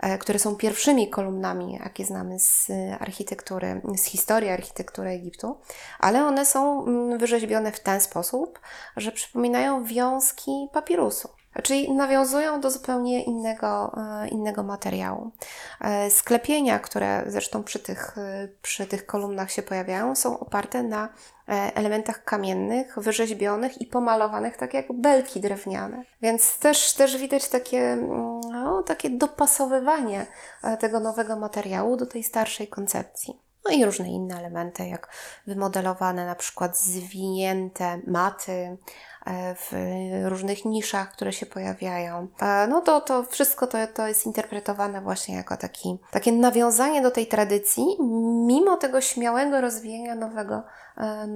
e, które są pierwszymi kolumnami, jakie znamy z architektury, z historii architektury Egiptu, ale one są mm, wyrzeźbione w ten sposób, że przypominają wiązki papirusu. Czyli nawiązują do zupełnie innego, e, innego materiału. E, Sklepienia, które zresztą przy tych, e, przy tych kolumnach się pojawiają, są oparte na elementach kamiennych, wyrzeźbionych i pomalowanych tak jak belki drewniane. Więc też, też widać takie, mm, no, takie dopasowywanie tego nowego materiału do tej starszej koncepcji. No i różne inne elementy, jak wymodelowane na przykład zwinięte maty e, w różnych niszach, które się pojawiają. E, No to, to wszystko to, to jest interpretowane właśnie jako taki, takie nawiązanie do tej tradycji, mimo tego śmiałego rozwijania nowego, e,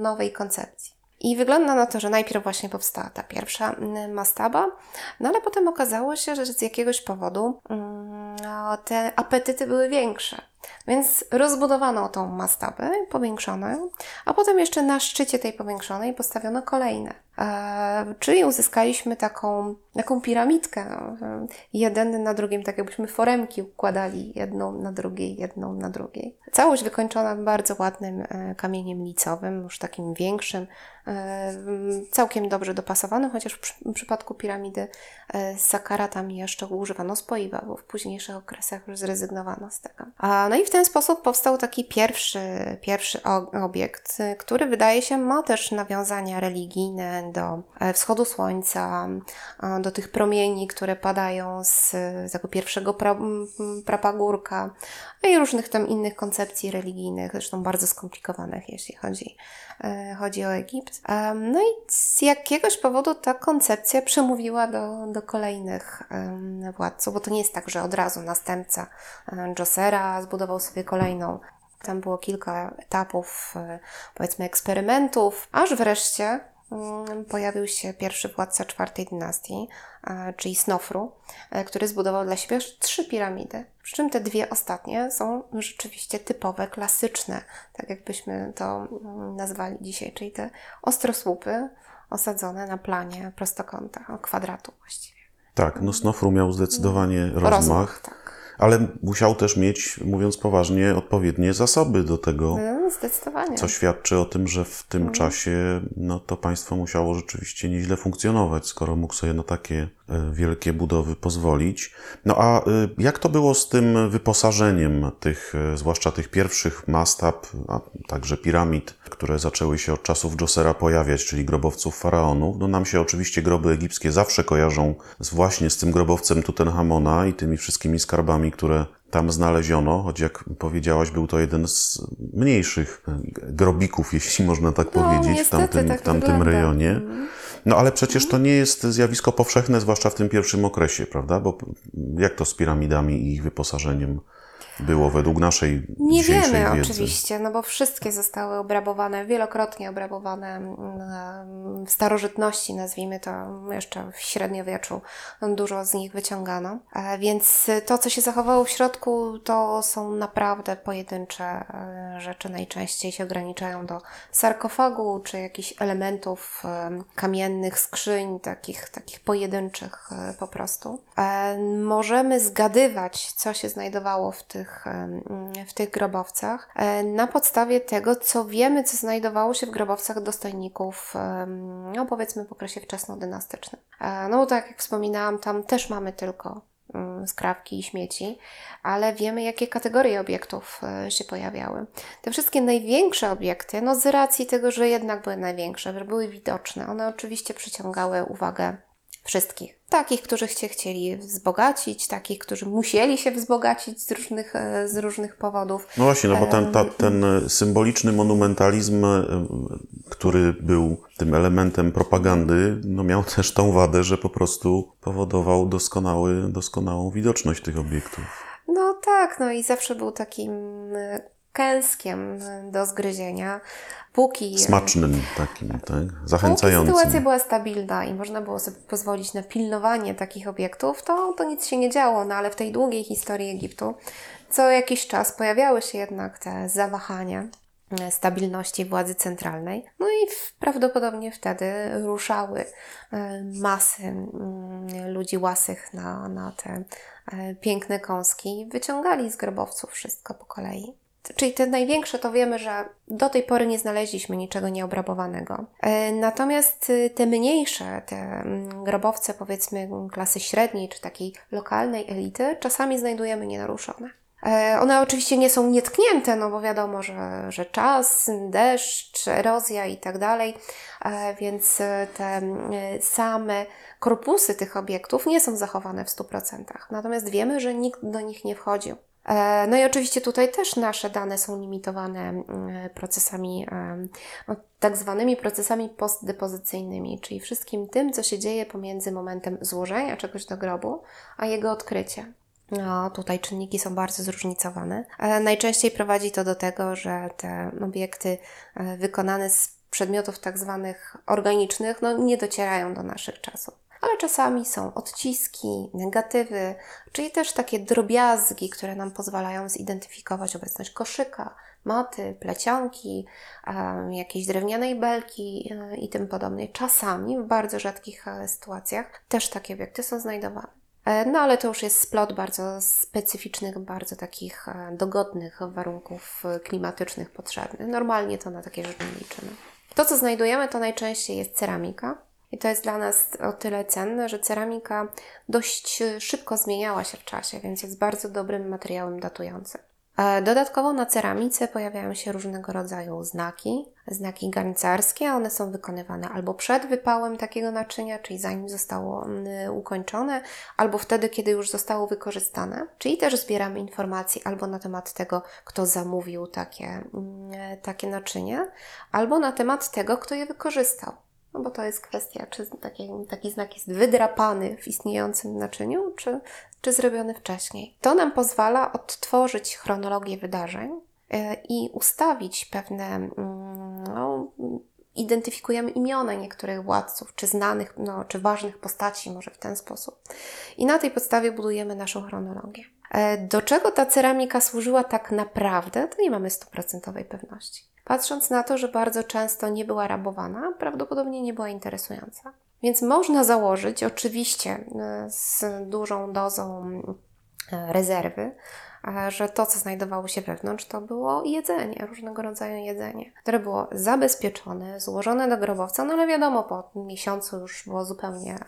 nowej koncepcji. I wygląda na to, że najpierw właśnie powstała ta pierwsza mastaba, no ale potem okazało się, że z jakiegoś powodu mm, no, te apetyty były większe. Więc rozbudowano tą mastabę, powiększono ją, a potem jeszcze na szczycie tej powiększonej postawiono kolejne. E, czyli uzyskaliśmy taką, taką piramidkę, no, e, jeden na drugim, tak jakbyśmy foremki układali jedną na drugiej, jedną na drugiej. Całość wykończona bardzo ładnym e, kamieniem licowym, już takim większym, e, całkiem dobrze dopasowanym, chociaż w, przy, w przypadku piramidy e, z Sakara tam jeszcze używano spoiwa, bo w późniejszych okresach już zrezygnowano z tego. A, no i w ten sposób powstał taki pierwszy, pierwszy obiekt, który wydaje się ma też nawiązania religijne, do e, wschodu słońca, e, do tych promieni, które padają z, tego pierwszego pra, prapagórka no i różnych tam innych koncepcji religijnych, zresztą bardzo skomplikowanych, jeśli chodzi, e, chodzi o Egipt. Em, No i z jakiegoś powodu ta koncepcja przemówiła do, do kolejnych władców, bo to nie jest tak, że od razu następca e, Dżosera zbudował sobie kolejną tam było kilka etapów, e, powiedzmy, eksperymentów, aż wreszcie mm, pojawił się pierwszy władca czwartej dynastii, czyli Snofru, e, który zbudował dla siebie trzy piramidy. Przy czym te dwie ostatnie są rzeczywiście typowe, klasyczne, tak jakbyśmy to mm, nazwali dzisiaj, czyli te ostrosłupy osadzone na planie prostokąta, kwadratu właściwie. Tak, no Snofru miał zdecydowanie rozmach, tak. Ale musiał też mieć, mówiąc poważnie, odpowiednie zasoby do tego, No, zdecydowanie. co świadczy o tym, że w tym czasie no, to państwo musiało rzeczywiście nieźle funkcjonować, skoro mógł sobie na takie e, wielkie budowy pozwolić. No a e, jak to było z tym wyposażeniem tych, e, zwłaszcza tych pierwszych mastab, a także piramid, które zaczęły się od czasów Dżosera pojawiać, czyli grobowców faraonów? No nam się oczywiście groby egipskie zawsze kojarzą z, właśnie z tym grobowcem Tutenchamona i tymi wszystkimi skarbami, które tam znaleziono, choć jak powiedziałaś, był to jeden z mniejszych grobików, jeśli można tak No, powiedzieć, w tamtym, tak w tamtym rejonie. No ale przecież to nie jest zjawisko powszechne, zwłaszcza w tym pierwszym okresie, prawda? Bo jak to z piramidami i ich wyposażeniem było według naszej Nie wiemy wiedzy? oczywiście, no bo wszystkie zostały obrabowane, wielokrotnie obrabowane w starożytności, nazwijmy to jeszcze w średniowieczu, dużo z nich wyciągano. E, Więc to, co się zachowało w środku, to są naprawdę pojedyncze e, rzeczy. Najczęściej się ograniczają do sarkofagu czy jakichś elementów em, kamiennych, skrzyń, takich, takich pojedynczych e, po prostu. E, Możemy zgadywać, co się znajdowało w tych, em, w tych grobowcach e, na podstawie tego, co wiemy, co znajdowało się w grobowcach dostojników, no powiedzmy w okresie wczesnodynastycznym. E, No bo tak jak wspominałam, tam też mamy tylko mm, skrawki i śmieci, ale wiemy, jakie kategorie obiektów e, się pojawiały. Te wszystkie największe obiekty, no z racji tego, że jednak były największe, że były widoczne, one oczywiście przyciągały uwagę wszystkich. Takich, którzy się chcieli wzbogacić, takich, którzy musieli się wzbogacić z różnych, e, z różnych powodów. No właśnie, no bo ten, ta, ten symboliczny monumentalizm, który był tym elementem propagandy, no miał też tą wadę, że po prostu powodował doskonały, doskonałą widoczność tych obiektów. No tak, no i zawsze był takim kęskiem do zgryzienia, póki... Smacznym takim, tak? Póki Zachęcającym. sytuacja była stabilna i można było sobie pozwolić na pilnowanie takich obiektów, to, to nic się nie działo. No ale w tej długiej historii Egiptu co jakiś czas pojawiały się jednak te zawahania e, stabilności władzy centralnej. No i prawdopodobnie wtedy ruszały e, masy mm, ludzi łasych na, na te e, piękne kąski i wyciągali z grobowców wszystko po kolei. Czyli te największe to wiemy, że do tej pory nie znaleźliśmy niczego nieobrabowanego. E, Natomiast y, te mniejsze, te mm, grobowce powiedzmy klasy średniej czy takiej lokalnej elity czasami znajdujemy nienaruszone. E, One oczywiście nie są nietknięte, no bo wiadomo, że, że czas, deszcz, erozja i tak dalej, e, więc e, te mm, same korpusy tych obiektów nie są zachowane w 100%. Natomiast wiemy, że nikt do nich nie wchodził. E, No i oczywiście tutaj też nasze dane są limitowane mm, procesami, no, tak zwanymi procesami postdepozycyjnymi, czyli wszystkim tym, co się dzieje pomiędzy momentem złożenia czegoś do grobu, a jego odkryciem. No, tutaj czynniki są bardzo zróżnicowane. Najczęściej prowadzi to do tego, że te obiekty e, wykonane z przedmiotów tak zwanych organicznych no, nie docierają do naszych czasów. Ale czasami są odciski, negatywy, czyli też takie drobiazgi, które nam pozwalają zidentyfikować obecność koszyka, maty, plecionki, jakiejś drewnianej belki e, i tym podobnej. Czasami, w bardzo rzadkich e, sytuacjach, też takie obiekty są znajdowane. E, No ale to już jest splot bardzo specyficznych, bardzo takich dogodnych warunków klimatycznych potrzebnych. Normalnie to na takie rzeczy nie liczymy. To, co znajdujemy, to najczęściej jest ceramika. I to jest dla nas o tyle cenne, że ceramika dość e, szybko zmieniała się w czasie, więc jest bardzo dobrym materiałem datującym. E, Dodatkowo na ceramice pojawiają się różnego rodzaju znaki, znaki garncarskie. One są wykonywane albo przed wypałem takiego naczynia, czyli zanim zostało ukończone, albo wtedy, kiedy już zostało wykorzystane. Czyli też zbieramy informacje albo na temat tego, kto zamówił takie, mm, takie naczynie, albo na temat tego, kto je wykorzystał. No bo to jest kwestia, czy taki, taki znak jest wydrapany w istniejącym naczyniu, czy, czy zrobiony wcześniej. To nam pozwala odtworzyć chronologię wydarzeń e, i ustawić pewne, mm, no, identyfikujemy imiona niektórych władców, czy znanych, no, czy ważnych postaci, może w ten sposób. I na tej podstawie budujemy naszą chronologię. E, Do czego ta ceramika służyła tak naprawdę, to nie mamy stuprocentowej pewności. Patrząc na to, że bardzo często nie była rabowana, prawdopodobnie nie była interesująca. Więc można założyć, oczywiście e, z dużą dozą e, rezerwy, że to, co znajdowało się wewnątrz, to było jedzenie, różnego rodzaju jedzenie, które było zabezpieczone, złożone do grobowca, no ale wiadomo, po miesiącu już było zupełnie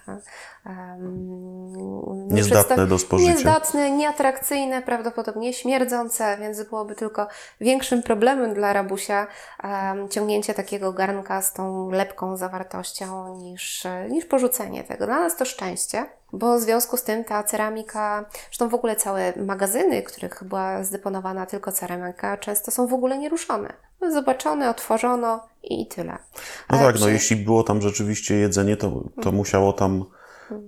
um, Niezdatne do spożycia. Niezdatne, nieatrakcyjne, prawdopodobnie śmierdzące, więc byłoby tylko większym problemem dla rabusia um, ciągnięcie takiego garnka z tą lepką zawartością niż, niż porzucenie tego. Dla nas to szczęście, bo w związku z tym ta ceramika, zresztą w ogóle całe magazyny, których była zdeponowana tylko ceramika, często są w ogóle nieruszone. Zobaczone, otworzono i tyle. No Ale tak, no przy- jeśli było tam rzeczywiście jedzenie, to, to musiało tam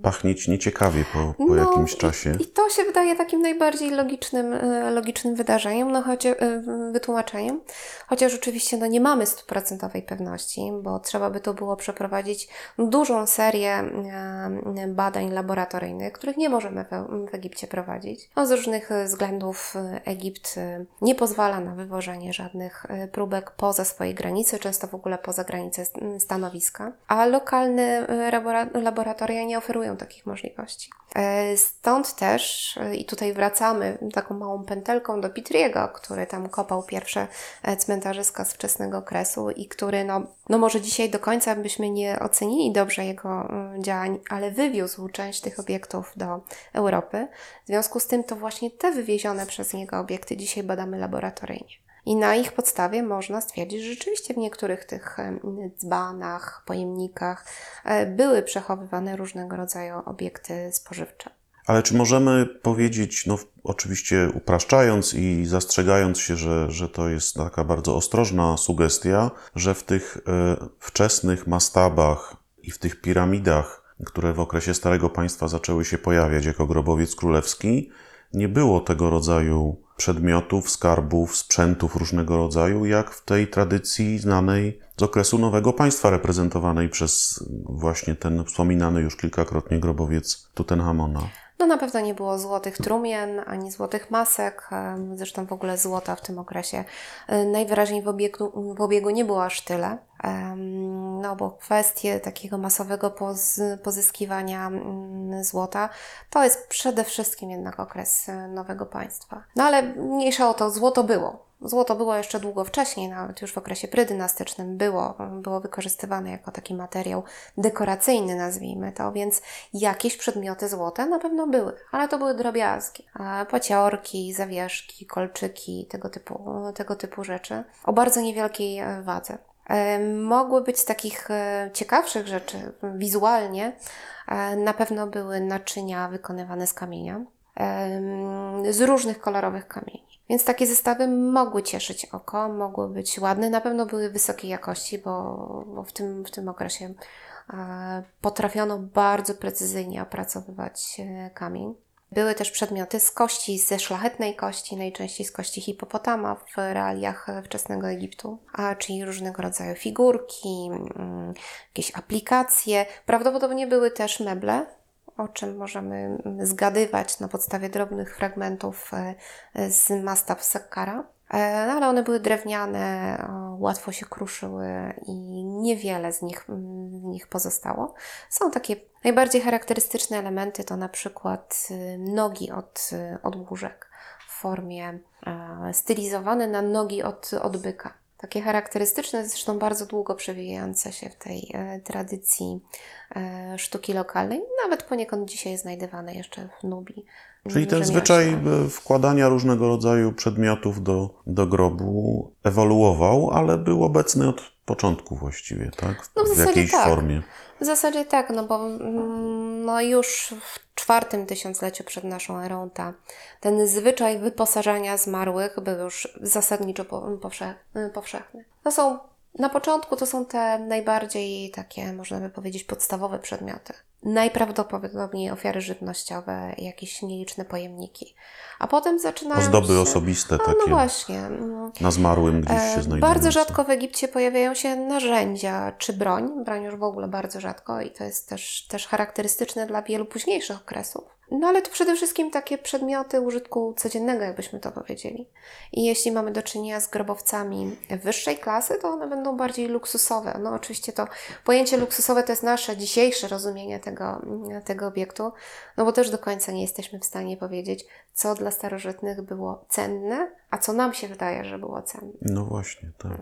pachnieć nieciekawie po, po No, jakimś czasie. I to się wydaje takim najbardziej logicznym, e, logicznym wydarzeniem, no choć, e, wytłumaczeniem. Chociaż oczywiście no, nie mamy stuprocentowej pewności, bo trzeba by to było przeprowadzić dużą serię e, badań laboratoryjnych, których nie możemy w, w Egipcie prowadzić. No, z różnych względów Egipt nie pozwala na wywożenie żadnych próbek poza swoje granice, często w ogóle poza granice st- stanowiska, a lokalne labora- laboratoria nie oferują takich możliwości. E, Stąd też, e, i tutaj wracamy taką małą pętelką do Pitriego, który tam kopał pierwsze e, cmentarzyska z wczesnego okresu i który, no, no może dzisiaj do końca byśmy nie ocenili dobrze jego mm, działań, ale wywiózł część tych obiektów do Europy. W związku z tym to właśnie te wywiezione przez niego obiekty dzisiaj badamy laboratoryjnie. I na ich podstawie można stwierdzić, że rzeczywiście w niektórych tych dzbanach, pojemnikach e, były przechowywane różnego rodzaju obiekty spożywcze. Ale czy możemy powiedzieć, no oczywiście upraszczając i zastrzegając się, że, że to jest taka bardzo ostrożna sugestia, że w tych e, wczesnych mastabach i w tych piramidach, które w okresie Starego Państwa zaczęły się pojawiać jako grobowiec królewski, nie było tego rodzaju przedmiotów, skarbów, sprzętów różnego rodzaju, jak w tej tradycji znanej z okresu Nowego Państwa, reprezentowanej przez właśnie ten wspominany już kilkakrotnie grobowiec Tutenchamona. No na pewno nie było złotych trumien, ani złotych masek, zresztą w ogóle złota w tym okresie e, najwyraźniej w obiegu, w obiegu nie było aż tyle. No bo kwestie takiego masowego poz, pozyskiwania mm, złota to jest przede wszystkim jednak okres e, nowego państwa. No ale mniejsza o to, złoto było. Złoto było jeszcze długo wcześniej, nawet już w okresie prydynastycznym było, było wykorzystywane jako taki materiał dekoracyjny, nazwijmy to, więc jakieś przedmioty złote na pewno były, ale to były drobiazgi. Paciorki, zawieszki, kolczyki, tego typu, tego typu rzeczy o bardzo niewielkiej e, wadze. E, Mogły być z takich e, ciekawszych rzeczy wizualnie, na pewno były naczynia wykonywane z kamienia, z różnych kolorowych kamieni. Więc takie zestawy mogły cieszyć oko, mogły być ładne, na pewno były wysokiej jakości, bo, bo w, tym, w tym okresie e, potrafiono bardzo precyzyjnie opracowywać e, kamień. Były też przedmioty z kości, ze szlachetnej kości, najczęściej z kości hipopotama w realiach e, wczesnego Egiptu, a czyli różnego rodzaju figurki, mm, jakieś aplikacje. Prawdopodobnie były też meble, o czym możemy mm, zgadywać na podstawie drobnych fragmentów e, z mastaw Sakkara. E, No, ale one były drewniane, łatwo się kruszyły i niewiele z nich, mm, nich pozostało. Są takie najbardziej charakterystyczne elementy, to na przykład y, nogi od, y, od łóżek w formie stylizowane na nogi od, od byka. Takie charakterystyczne, zresztą bardzo długo przewijające się w tej e, tradycji e, sztuki lokalnej, nawet poniekąd dzisiaj znajdywane jeszcze w Nubii Czyli ten zwyczaj e, wkładania różnego rodzaju przedmiotów do, do grobu ewoluował, ale był obecny od początku właściwie, tak? No w zasadzie jakiejś tak. formie. W zasadzie tak, no bo mm, no już w czwartym tysiącleciu przed naszą erą ta, ten zwyczaj wyposażania zmarłych był już zasadniczo po, powsze, powszechny. To są, na początku to są te najbardziej takie, można by powiedzieć, podstawowe przedmioty. Najprawdopodobniej ofiary żywnościowe, jakieś nieliczne pojemniki. A potem zaczynają Ozdoby się... osobiste No, no takie właśnie. mm, na zmarłym gdzieś się E, znajdują. Bardzo rzadko w Egipcie pojawiają się narzędzia czy broń. Broń już w ogóle bardzo rzadko i to jest też, też charakterystyczne dla wielu późniejszych okresów. No ale to przede wszystkim takie przedmioty użytku codziennego, jakbyśmy to powiedzieli. I jeśli mamy do czynienia z grobowcami wyższej klasy, to one będą bardziej luksusowe. No oczywiście to pojęcie luksusowe to jest nasze dzisiejsze rozumienie tego, tego obiektu, no bo też do końca nie jesteśmy w stanie powiedzieć, co dla starożytnych było cenne, a co nam się wydaje, że było cenne. No właśnie, tak.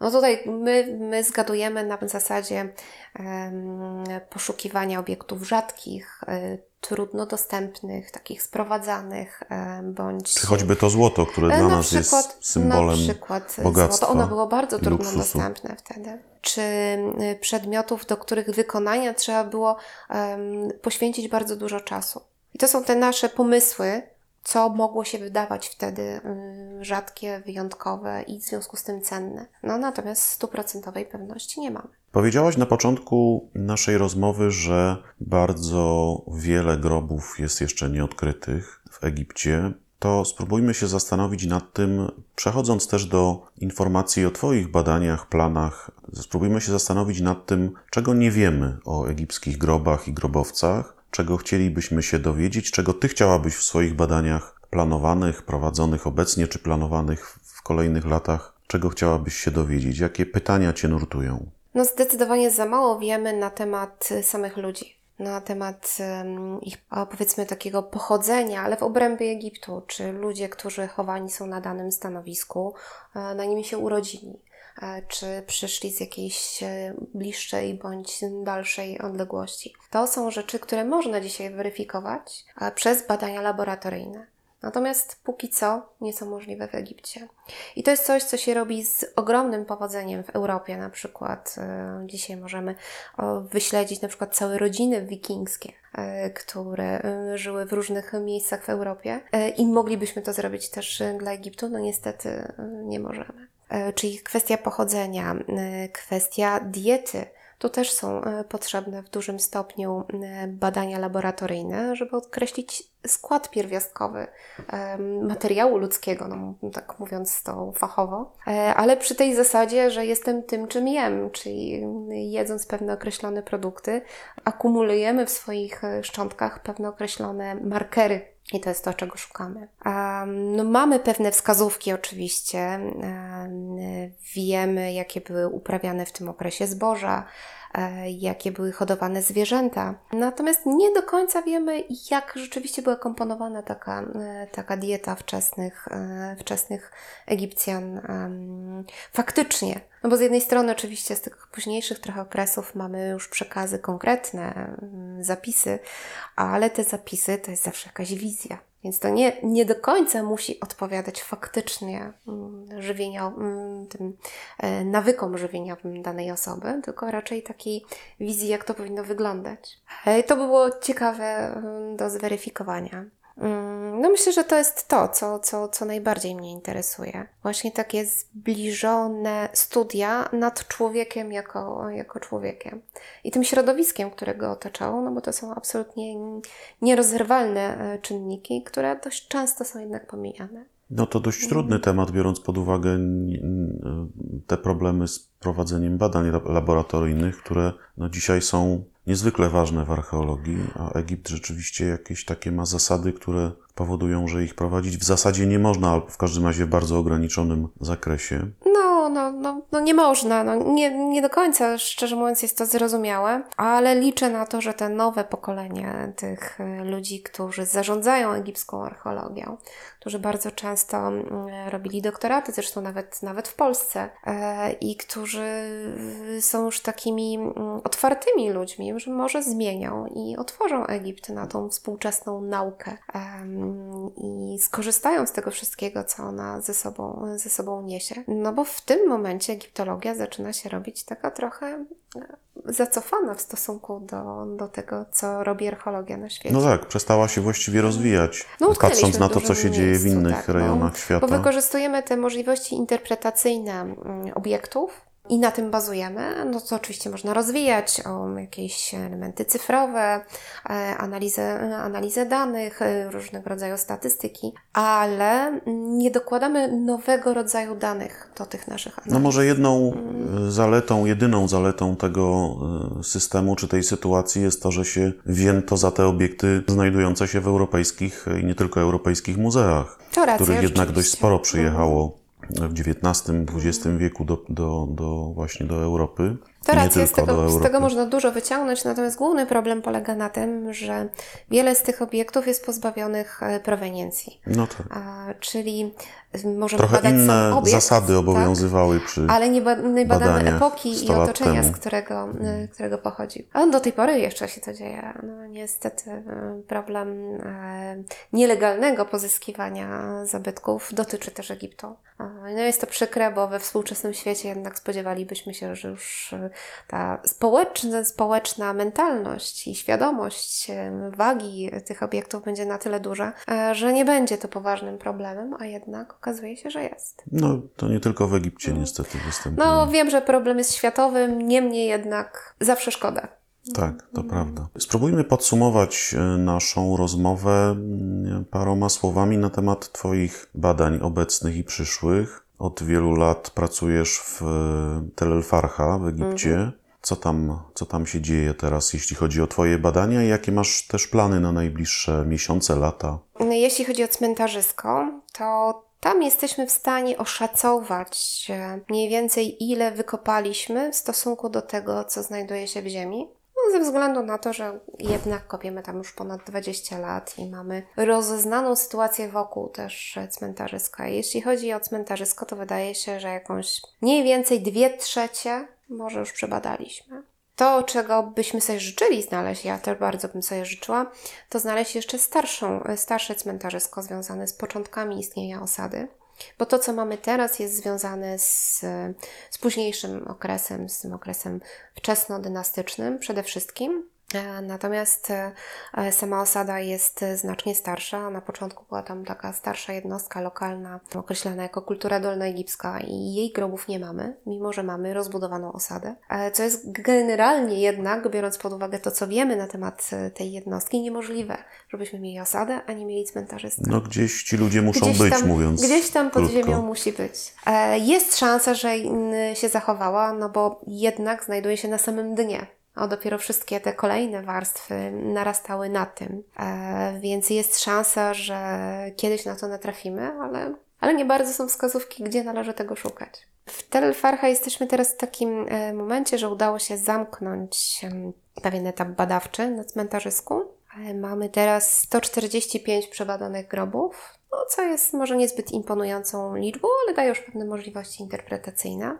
No tutaj my, my zgadujemy na zasadzie em, poszukiwania obiektów rzadkich, e, trudno dostępnych, takich sprowadzanych, e, bądź... Czy choćby to złoto, które E, dla na nas przykład, jest symbolem na przykład bogactwa złoto. Ono było bardzo trudno luksusu. dostępne wtedy. Czy y, przedmiotów, do których wykonania trzeba było em, poświęcić bardzo dużo czasu. I to są te nasze pomysły, co mogło się wydawać wtedy y, rzadkie, wyjątkowe i w związku z tym cenne. No natomiast stuprocentowej pewności nie mamy. Powiedziałaś na początku naszej rozmowy, że bardzo wiele grobów jest jeszcze nieodkrytych w Egipcie. To spróbujmy się zastanowić nad tym, przechodząc też do informacji o Twoich badaniach, planach, spróbujmy się zastanowić nad tym, czego nie wiemy o egipskich grobach i grobowcach, czego chcielibyśmy się dowiedzieć, czego Ty chciałabyś w swoich badaniach planowanych, prowadzonych obecnie, czy planowanych w kolejnych latach, czego chciałabyś się dowiedzieć, jakie pytania Cię nurtują. No zdecydowanie za mało wiemy na temat y, samych ludzi, na temat em, ich powiedzmy takiego pochodzenia, ale w obrębie Egiptu, czy ludzie, którzy chowani są na danym stanowisku, e, na nim się urodzili, czy przyszli z jakiejś e, bliższej bądź dalszej odległości. To są rzeczy, które można dzisiaj weryfikować e, przez badania laboratoryjne. Natomiast póki co nie są możliwe w Egipcie. I to jest coś, co się robi z ogromnym powodzeniem w Europie. Na przykład e, dzisiaj możemy wyśledzić na przykład całe rodziny wikingskie, e, które e, żyły w różnych miejscach w Europie e, i moglibyśmy to zrobić też e, dla Egiptu. No niestety e, nie możemy. E, Czyli kwestia pochodzenia, e, kwestia diety. Tu też są e, potrzebne w dużym stopniu e, badania laboratoryjne, żeby określić skład pierwiastkowy em, materiału ludzkiego, no, tak mówiąc to fachowo, E, ale przy tej zasadzie, że jestem tym, czym jem, czyli jedząc pewne określone produkty, akumulujemy w swoich e, szczątkach pewne określone markery. I to jest to, czego szukamy. No, mamy pewne wskazówki, oczywiście. Wiemy, jakie były uprawiane w tym okresie zboża, jakie były hodowane zwierzęta. Natomiast nie do końca wiemy, jak rzeczywiście była komponowana taka, e, taka dieta wczesnych, e, wczesnych Egipcjan. Faktycznie. No bo z jednej strony oczywiście z tych późniejszych trochę okresów mamy już przekazy konkretne, zapisy, ale te zapisy to jest zawsze jakaś wizja. Więc to nie, nie do końca musi odpowiadać faktycznie mm, żywienio, mm, tym e, nawykom żywieniowym danej osoby, tylko raczej takiej wizji, jak to powinno wyglądać. E, To by było ciekawe mm, do zweryfikowania. Mm, No myślę, że to jest to, co, co, co najbardziej mnie interesuje. Właśnie takie zbliżone studia nad człowiekiem jako, jako człowiekiem. I tym środowiskiem, które go otaczało, no bo to są absolutnie nierozerwalne e, czynniki, które dość często są jednak pomijane. No to dość trudny temat, biorąc pod uwagę te problemy z prowadzeniem badań lab- laboratoryjnych, które no dzisiaj są niezwykle ważne w archeologii, a Egipt rzeczywiście jakieś takie ma zasady, które, powodują, że ich prowadzić w zasadzie nie można, albo w każdym razie w bardzo ograniczonym zakresie. No, no, no, no nie można. No, nie, nie do końca, szczerze mówiąc, jest to zrozumiałe, ale liczę na to, że te nowe pokolenie tych e, ludzi, którzy zarządzają egipską archeologią, którzy bardzo często mm, robili doktoraty, zresztą nawet, nawet w Polsce, e, i którzy są już takimi mm, otwartymi ludźmi, że może zmienią i otworzą Egipt na tą współczesną naukę i skorzystają z tego wszystkiego, co ona ze sobą, ze sobą niesie. No bo w tym momencie egiptologia zaczyna się robić taka trochę e, zacofana w stosunku do, do tego, co robi archeologia na świecie. No tak, przestała się właściwie rozwijać, No, utknęliśmy patrząc na to, co się dzieje w miejscu, innych tak, bo- rejonach świata. Bo wykorzystujemy te możliwości interpretacyjne mm, obiektów i na tym bazujemy. No to oczywiście można rozwijać o jakieś elementy cyfrowe, e, analizę, analizę danych, e, różnego rodzaju statystyki, ale nie dokładamy nowego rodzaju danych do tych naszych analiz. No może jedną Mm. e, zaletą, jedyną zaletą tego systemu czy tej sytuacji jest to, że się wzięto za te obiekty znajdujące się w europejskich i nie tylko europejskich muzeach, To racja, których jednak dość sporo przyjechało w XIX-XX wieku do, do, do właśnie do Europy. To racja, z tego, z tego można dużo wyciągnąć, natomiast główny problem polega na tym, że wiele z tych obiektów jest pozbawionych e, proweniencji. No tak. A, czyli możemy Trochę badać inne sam obiekt, zasady tak? obowiązywały przy... Ale nie, ba- nie badamy epoki i 100 lat otoczenia, z temu. którego, y, którego pochodził. A do tej pory jeszcze się to dzieje. No, niestety y, problem e, nielegalnego pozyskiwania zabytków dotyczy też Egiptu. No jest to przykre, bo we współczesnym świecie jednak spodziewalibyśmy się, że już y, ta społeczna, społeczna mentalność i świadomość y, wagi tych obiektów będzie na tyle duża, że nie będzie to poważnym problemem, a jednak okazuje się, że jest. No to nie tylko w Egipcie niestety występuje. No, wiem, że problem jest światowy, niemniej jednak zawsze szkoda. Tak, to prawda. Spróbujmy podsumować e, naszą rozmowę mm, paroma słowami na temat Twoich badań obecnych i przyszłych. Od wielu lat pracujesz w e, Tel El Farha w Egipcie. Co tam, co tam się dzieje teraz, jeśli chodzi o Twoje badania i jakie masz też plany na najbliższe miesiące, lata? Jeśli chodzi o cmentarzysko, to tam jesteśmy w stanie oszacować e, mniej więcej, ile wykopaliśmy w stosunku do tego, co znajduje się w ziemi. No, ze względu na to, że jednak kopiemy tam już ponad 20 lat i mamy rozeznaną sytuację wokół też cmentarzyska. Jeśli chodzi o cmentarzysko, to wydaje się, że jakąś mniej więcej dwie trzecie może już przebadaliśmy. To, czego byśmy sobie życzyli znaleźć, ja też bardzo bym sobie życzyła, to znaleźć jeszcze starszą, starsze cmentarzysko związane z początkami istnienia osady. Bo to, co mamy teraz, jest związane z, z późniejszym okresem, z tym okresem wczesnodynastycznym przede wszystkim. Natomiast e, sama osada jest e, znacznie starsza. Na początku była tam taka starsza jednostka lokalna, określana jako kultura dolnoegipska i jej grobów nie mamy, mimo że mamy rozbudowaną osadę. E, Co jest generalnie jednak, biorąc pod uwagę to, co wiemy na temat tej jednostki, niemożliwe, żebyśmy mieli osadę, a nie mieli cmentarzyska. No gdzieś ci ludzie muszą Gdzieś być, tam, mówiąc Gdzieś tam pod krótko. ziemią musi być. Jest szansa, że mm, się zachowała, no bo jednak znajduje się na samym dnie. A dopiero wszystkie te kolejne warstwy narastały na tym. E, Więc jest szansa, że kiedyś na to natrafimy, ale, ale nie bardzo są wskazówki, gdzie należy tego szukać. W Tel El Farha jesteśmy teraz w takim e, momencie, że udało się zamknąć pewien etap badawczy na cmentarzysku. E, Mamy teraz 145 przebadanych grobów, no, co jest może niezbyt imponującą liczbą, ale daje już pewne możliwości interpretacyjne.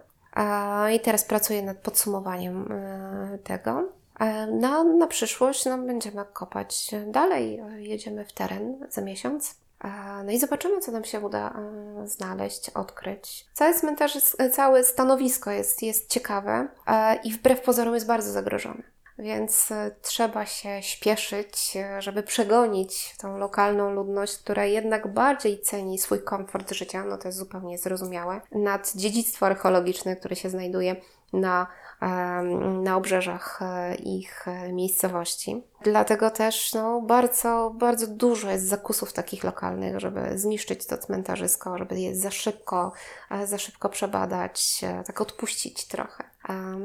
I teraz pracuję nad podsumowaniem e, tego. E, Na, na przyszłość no, będziemy kopać dalej. Jedziemy w teren za miesiąc. E, No i zobaczymy, co nam się uda znaleźć, odkryć. Cały cmentarz, całe stanowisko jest, jest ciekawe i wbrew pozorom jest bardzo zagrożone. Więc e, trzeba się śpieszyć, e, żeby przegonić tą lokalną ludność, która jednak bardziej ceni swój komfort życia, no to jest zupełnie zrozumiałe, nad dziedzictwo archeologiczne, które się znajduje na, na obrzeżach e, ich miejscowości. Dlatego też no, bardzo, bardzo dużo jest zakusów takich lokalnych, żeby zniszczyć to cmentarzysko, żeby je za szybko, za szybko przebadać, tak odpuścić trochę.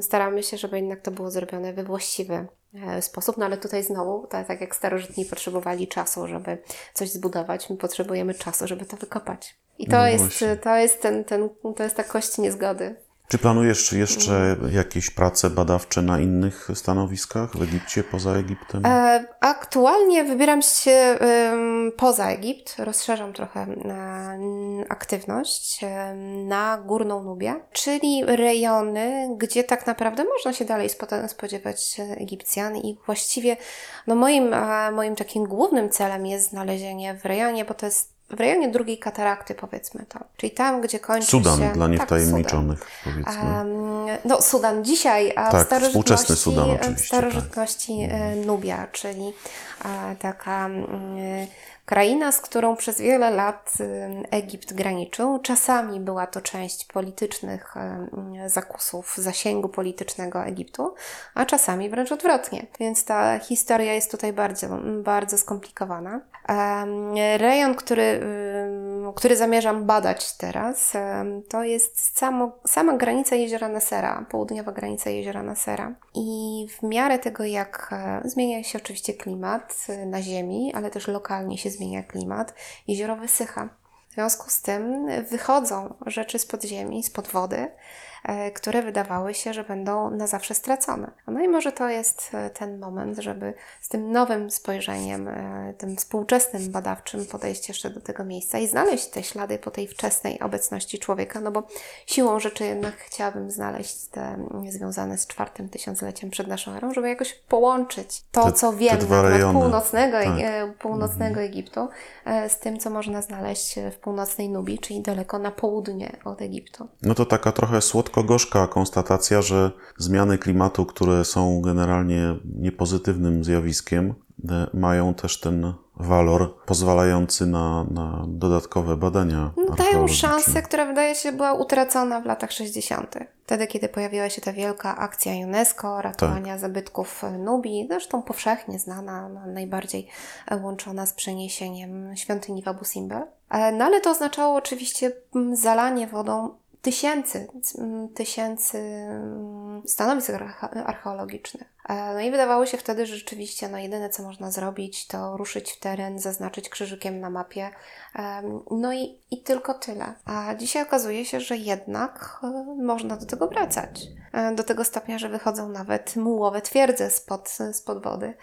Staramy się, żeby jednak to było zrobione we właściwy e, sposób, no ale tutaj znowu, tak, jak starożytni potrzebowali czasu, żeby coś zbudować, my potrzebujemy czasu, żeby to wykopać. I to No jest, to jest ten, ten, to jest ta kość niezgody. Czy planujesz jeszcze jakieś prace badawcze na innych stanowiskach w Egipcie, poza Egiptem? E, Aktualnie wybieram się poza Egipt, rozszerzam trochę e, aktywność em, na Górną Nubię, czyli rejony, gdzie tak naprawdę można się dalej spo- spodziewać e, Egipcjan i właściwie no moim, e, moim takim głównym celem jest znalezienie w rejonie, bo to jest w rejonie drugiej katarakty powiedzmy to, czyli tam, gdzie kończy Sudan się... dla tak, niewtajemniczonych, powiedzmy. Em, No, Sudan dzisiaj, a Tak, w starożytności, współczesny Sudan w oczywiście, starożytności e, Nubia, czyli e, taka kraina, z którą przez wiele lat em, Egipt graniczył. Czasami była to część politycznych zakusów, zasięgu politycznego Egiptu, a czasami wręcz odwrotnie. Więc ta historia jest tutaj bardzo, bardzo skomplikowana. Rejon, który, który zamierzam badać teraz, to jest samo, sama granica jeziora Nasera, południowa granica jeziora Nasera. I w miarę tego, jak e, zmienia się oczywiście klimat e, na Ziemi, ale też lokalnie się zmienia klimat, jezioro wysycha. W związku z tym wychodzą rzeczy spod ziemi, spod wody, e, które wydawały się, że będą na zawsze stracone. No i może to jest e, ten moment, żeby z tym nowym spojrzeniem, e, tym współczesnym, badawczym podejść jeszcze do tego miejsca i znaleźć te ślady po tej wczesnej obecności człowieka, no bo siłą rzeczy jednak chciałabym znaleźć te mm, związane z czwartym tysiącleciem przed naszą erą, żeby jakoś połączyć to, Te- co wiemy na północnego, Tak. e, północnego Egiptu e, z tym, co można znaleźć w północnej Nubii, czyli daleko na południe od Egiptu. No to taka trochę słodko-gorzka konstatacja, że zmiany klimatu, które są generalnie niepozytywnym zjawiskiem, e, mają też ten walor pozwalający na, na dodatkowe badania. Dają szansę, która wydaje się była utracona w latach 60. Wtedy, kiedy pojawiła się ta wielka akcja UNESCO ratowania Tak. zabytków Nubii, zresztą powszechnie znana, no, najbardziej łączona z przeniesieniem świątyni w Abu Simbel. E, No ale to oznaczało oczywiście zalanie wodą tysięcy, mm, tysięcy mm, stanowisk arche- archeologicznych. E, No i wydawało się wtedy, że rzeczywiście no, jedyne, co można zrobić, to ruszyć w teren, zaznaczyć krzyżykiem na mapie, Em, No i, i tylko tyle. A dzisiaj okazuje się, że jednak e, można do tego wracać. E, Do tego stopnia, że wychodzą nawet mułowe twierdze spod, spod wody,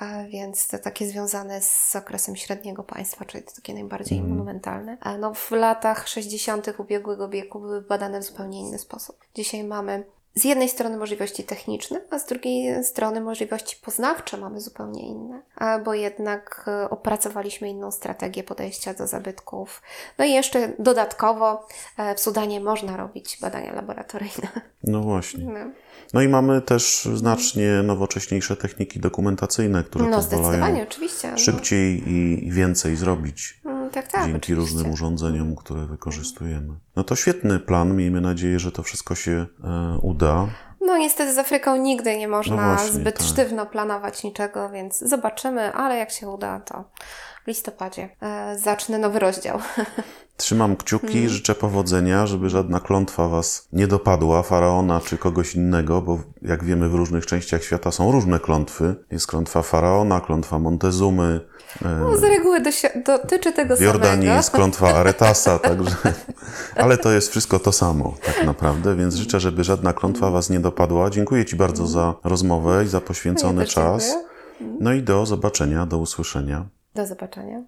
E, więc te takie związane z okresem średniego państwa, czyli te takie najbardziej monumentalne. E, No, w latach 60. ubiegłego wieku były badane w zupełnie inny sposób. Dzisiaj mamy z jednej strony możliwości techniczne, a z drugiej strony możliwości poznawcze mamy zupełnie inne, bo jednak e, opracowaliśmy inną strategię podejścia do zabytków. No i jeszcze dodatkowo e, w Sudanie można robić badania laboratoryjne. No właśnie. No, No i mamy też znacznie nowocześniejsze techniki dokumentacyjne, które no pozwalają. No. szybciej i i więcej zrobić Mm, Tak, tak, dzięki oczywiście. różnym urządzeniom, które wykorzystujemy. No to świetny plan. Miejmy nadzieję, że to wszystko się e, uda. No niestety z Afryką nigdy nie można No właśnie, zbyt tak. sztywno planować niczego, więc zobaczymy, ale jak się uda, to w listopadzie e, zacznę nowy rozdział. Trzymam kciuki, Mhm. życzę powodzenia, żeby żadna klątwa was nie dopadła, faraona czy kogoś innego, bo jak wiemy w różnych częściach świata są różne klątwy. Jest klątwa faraona, klątwa Montezumy, e, No, z reguły dotyczy tego w Jordanii samego. jest klątwa Aretasa, także... Ale to jest wszystko to samo tak naprawdę, więc życzę, żeby żadna klątwa was nie dopadła. Dziękuję ci bardzo za rozmowę i za poświęcony Ja czas. dziękuję. No i do zobaczenia, do usłyszenia. Do zobaczenia.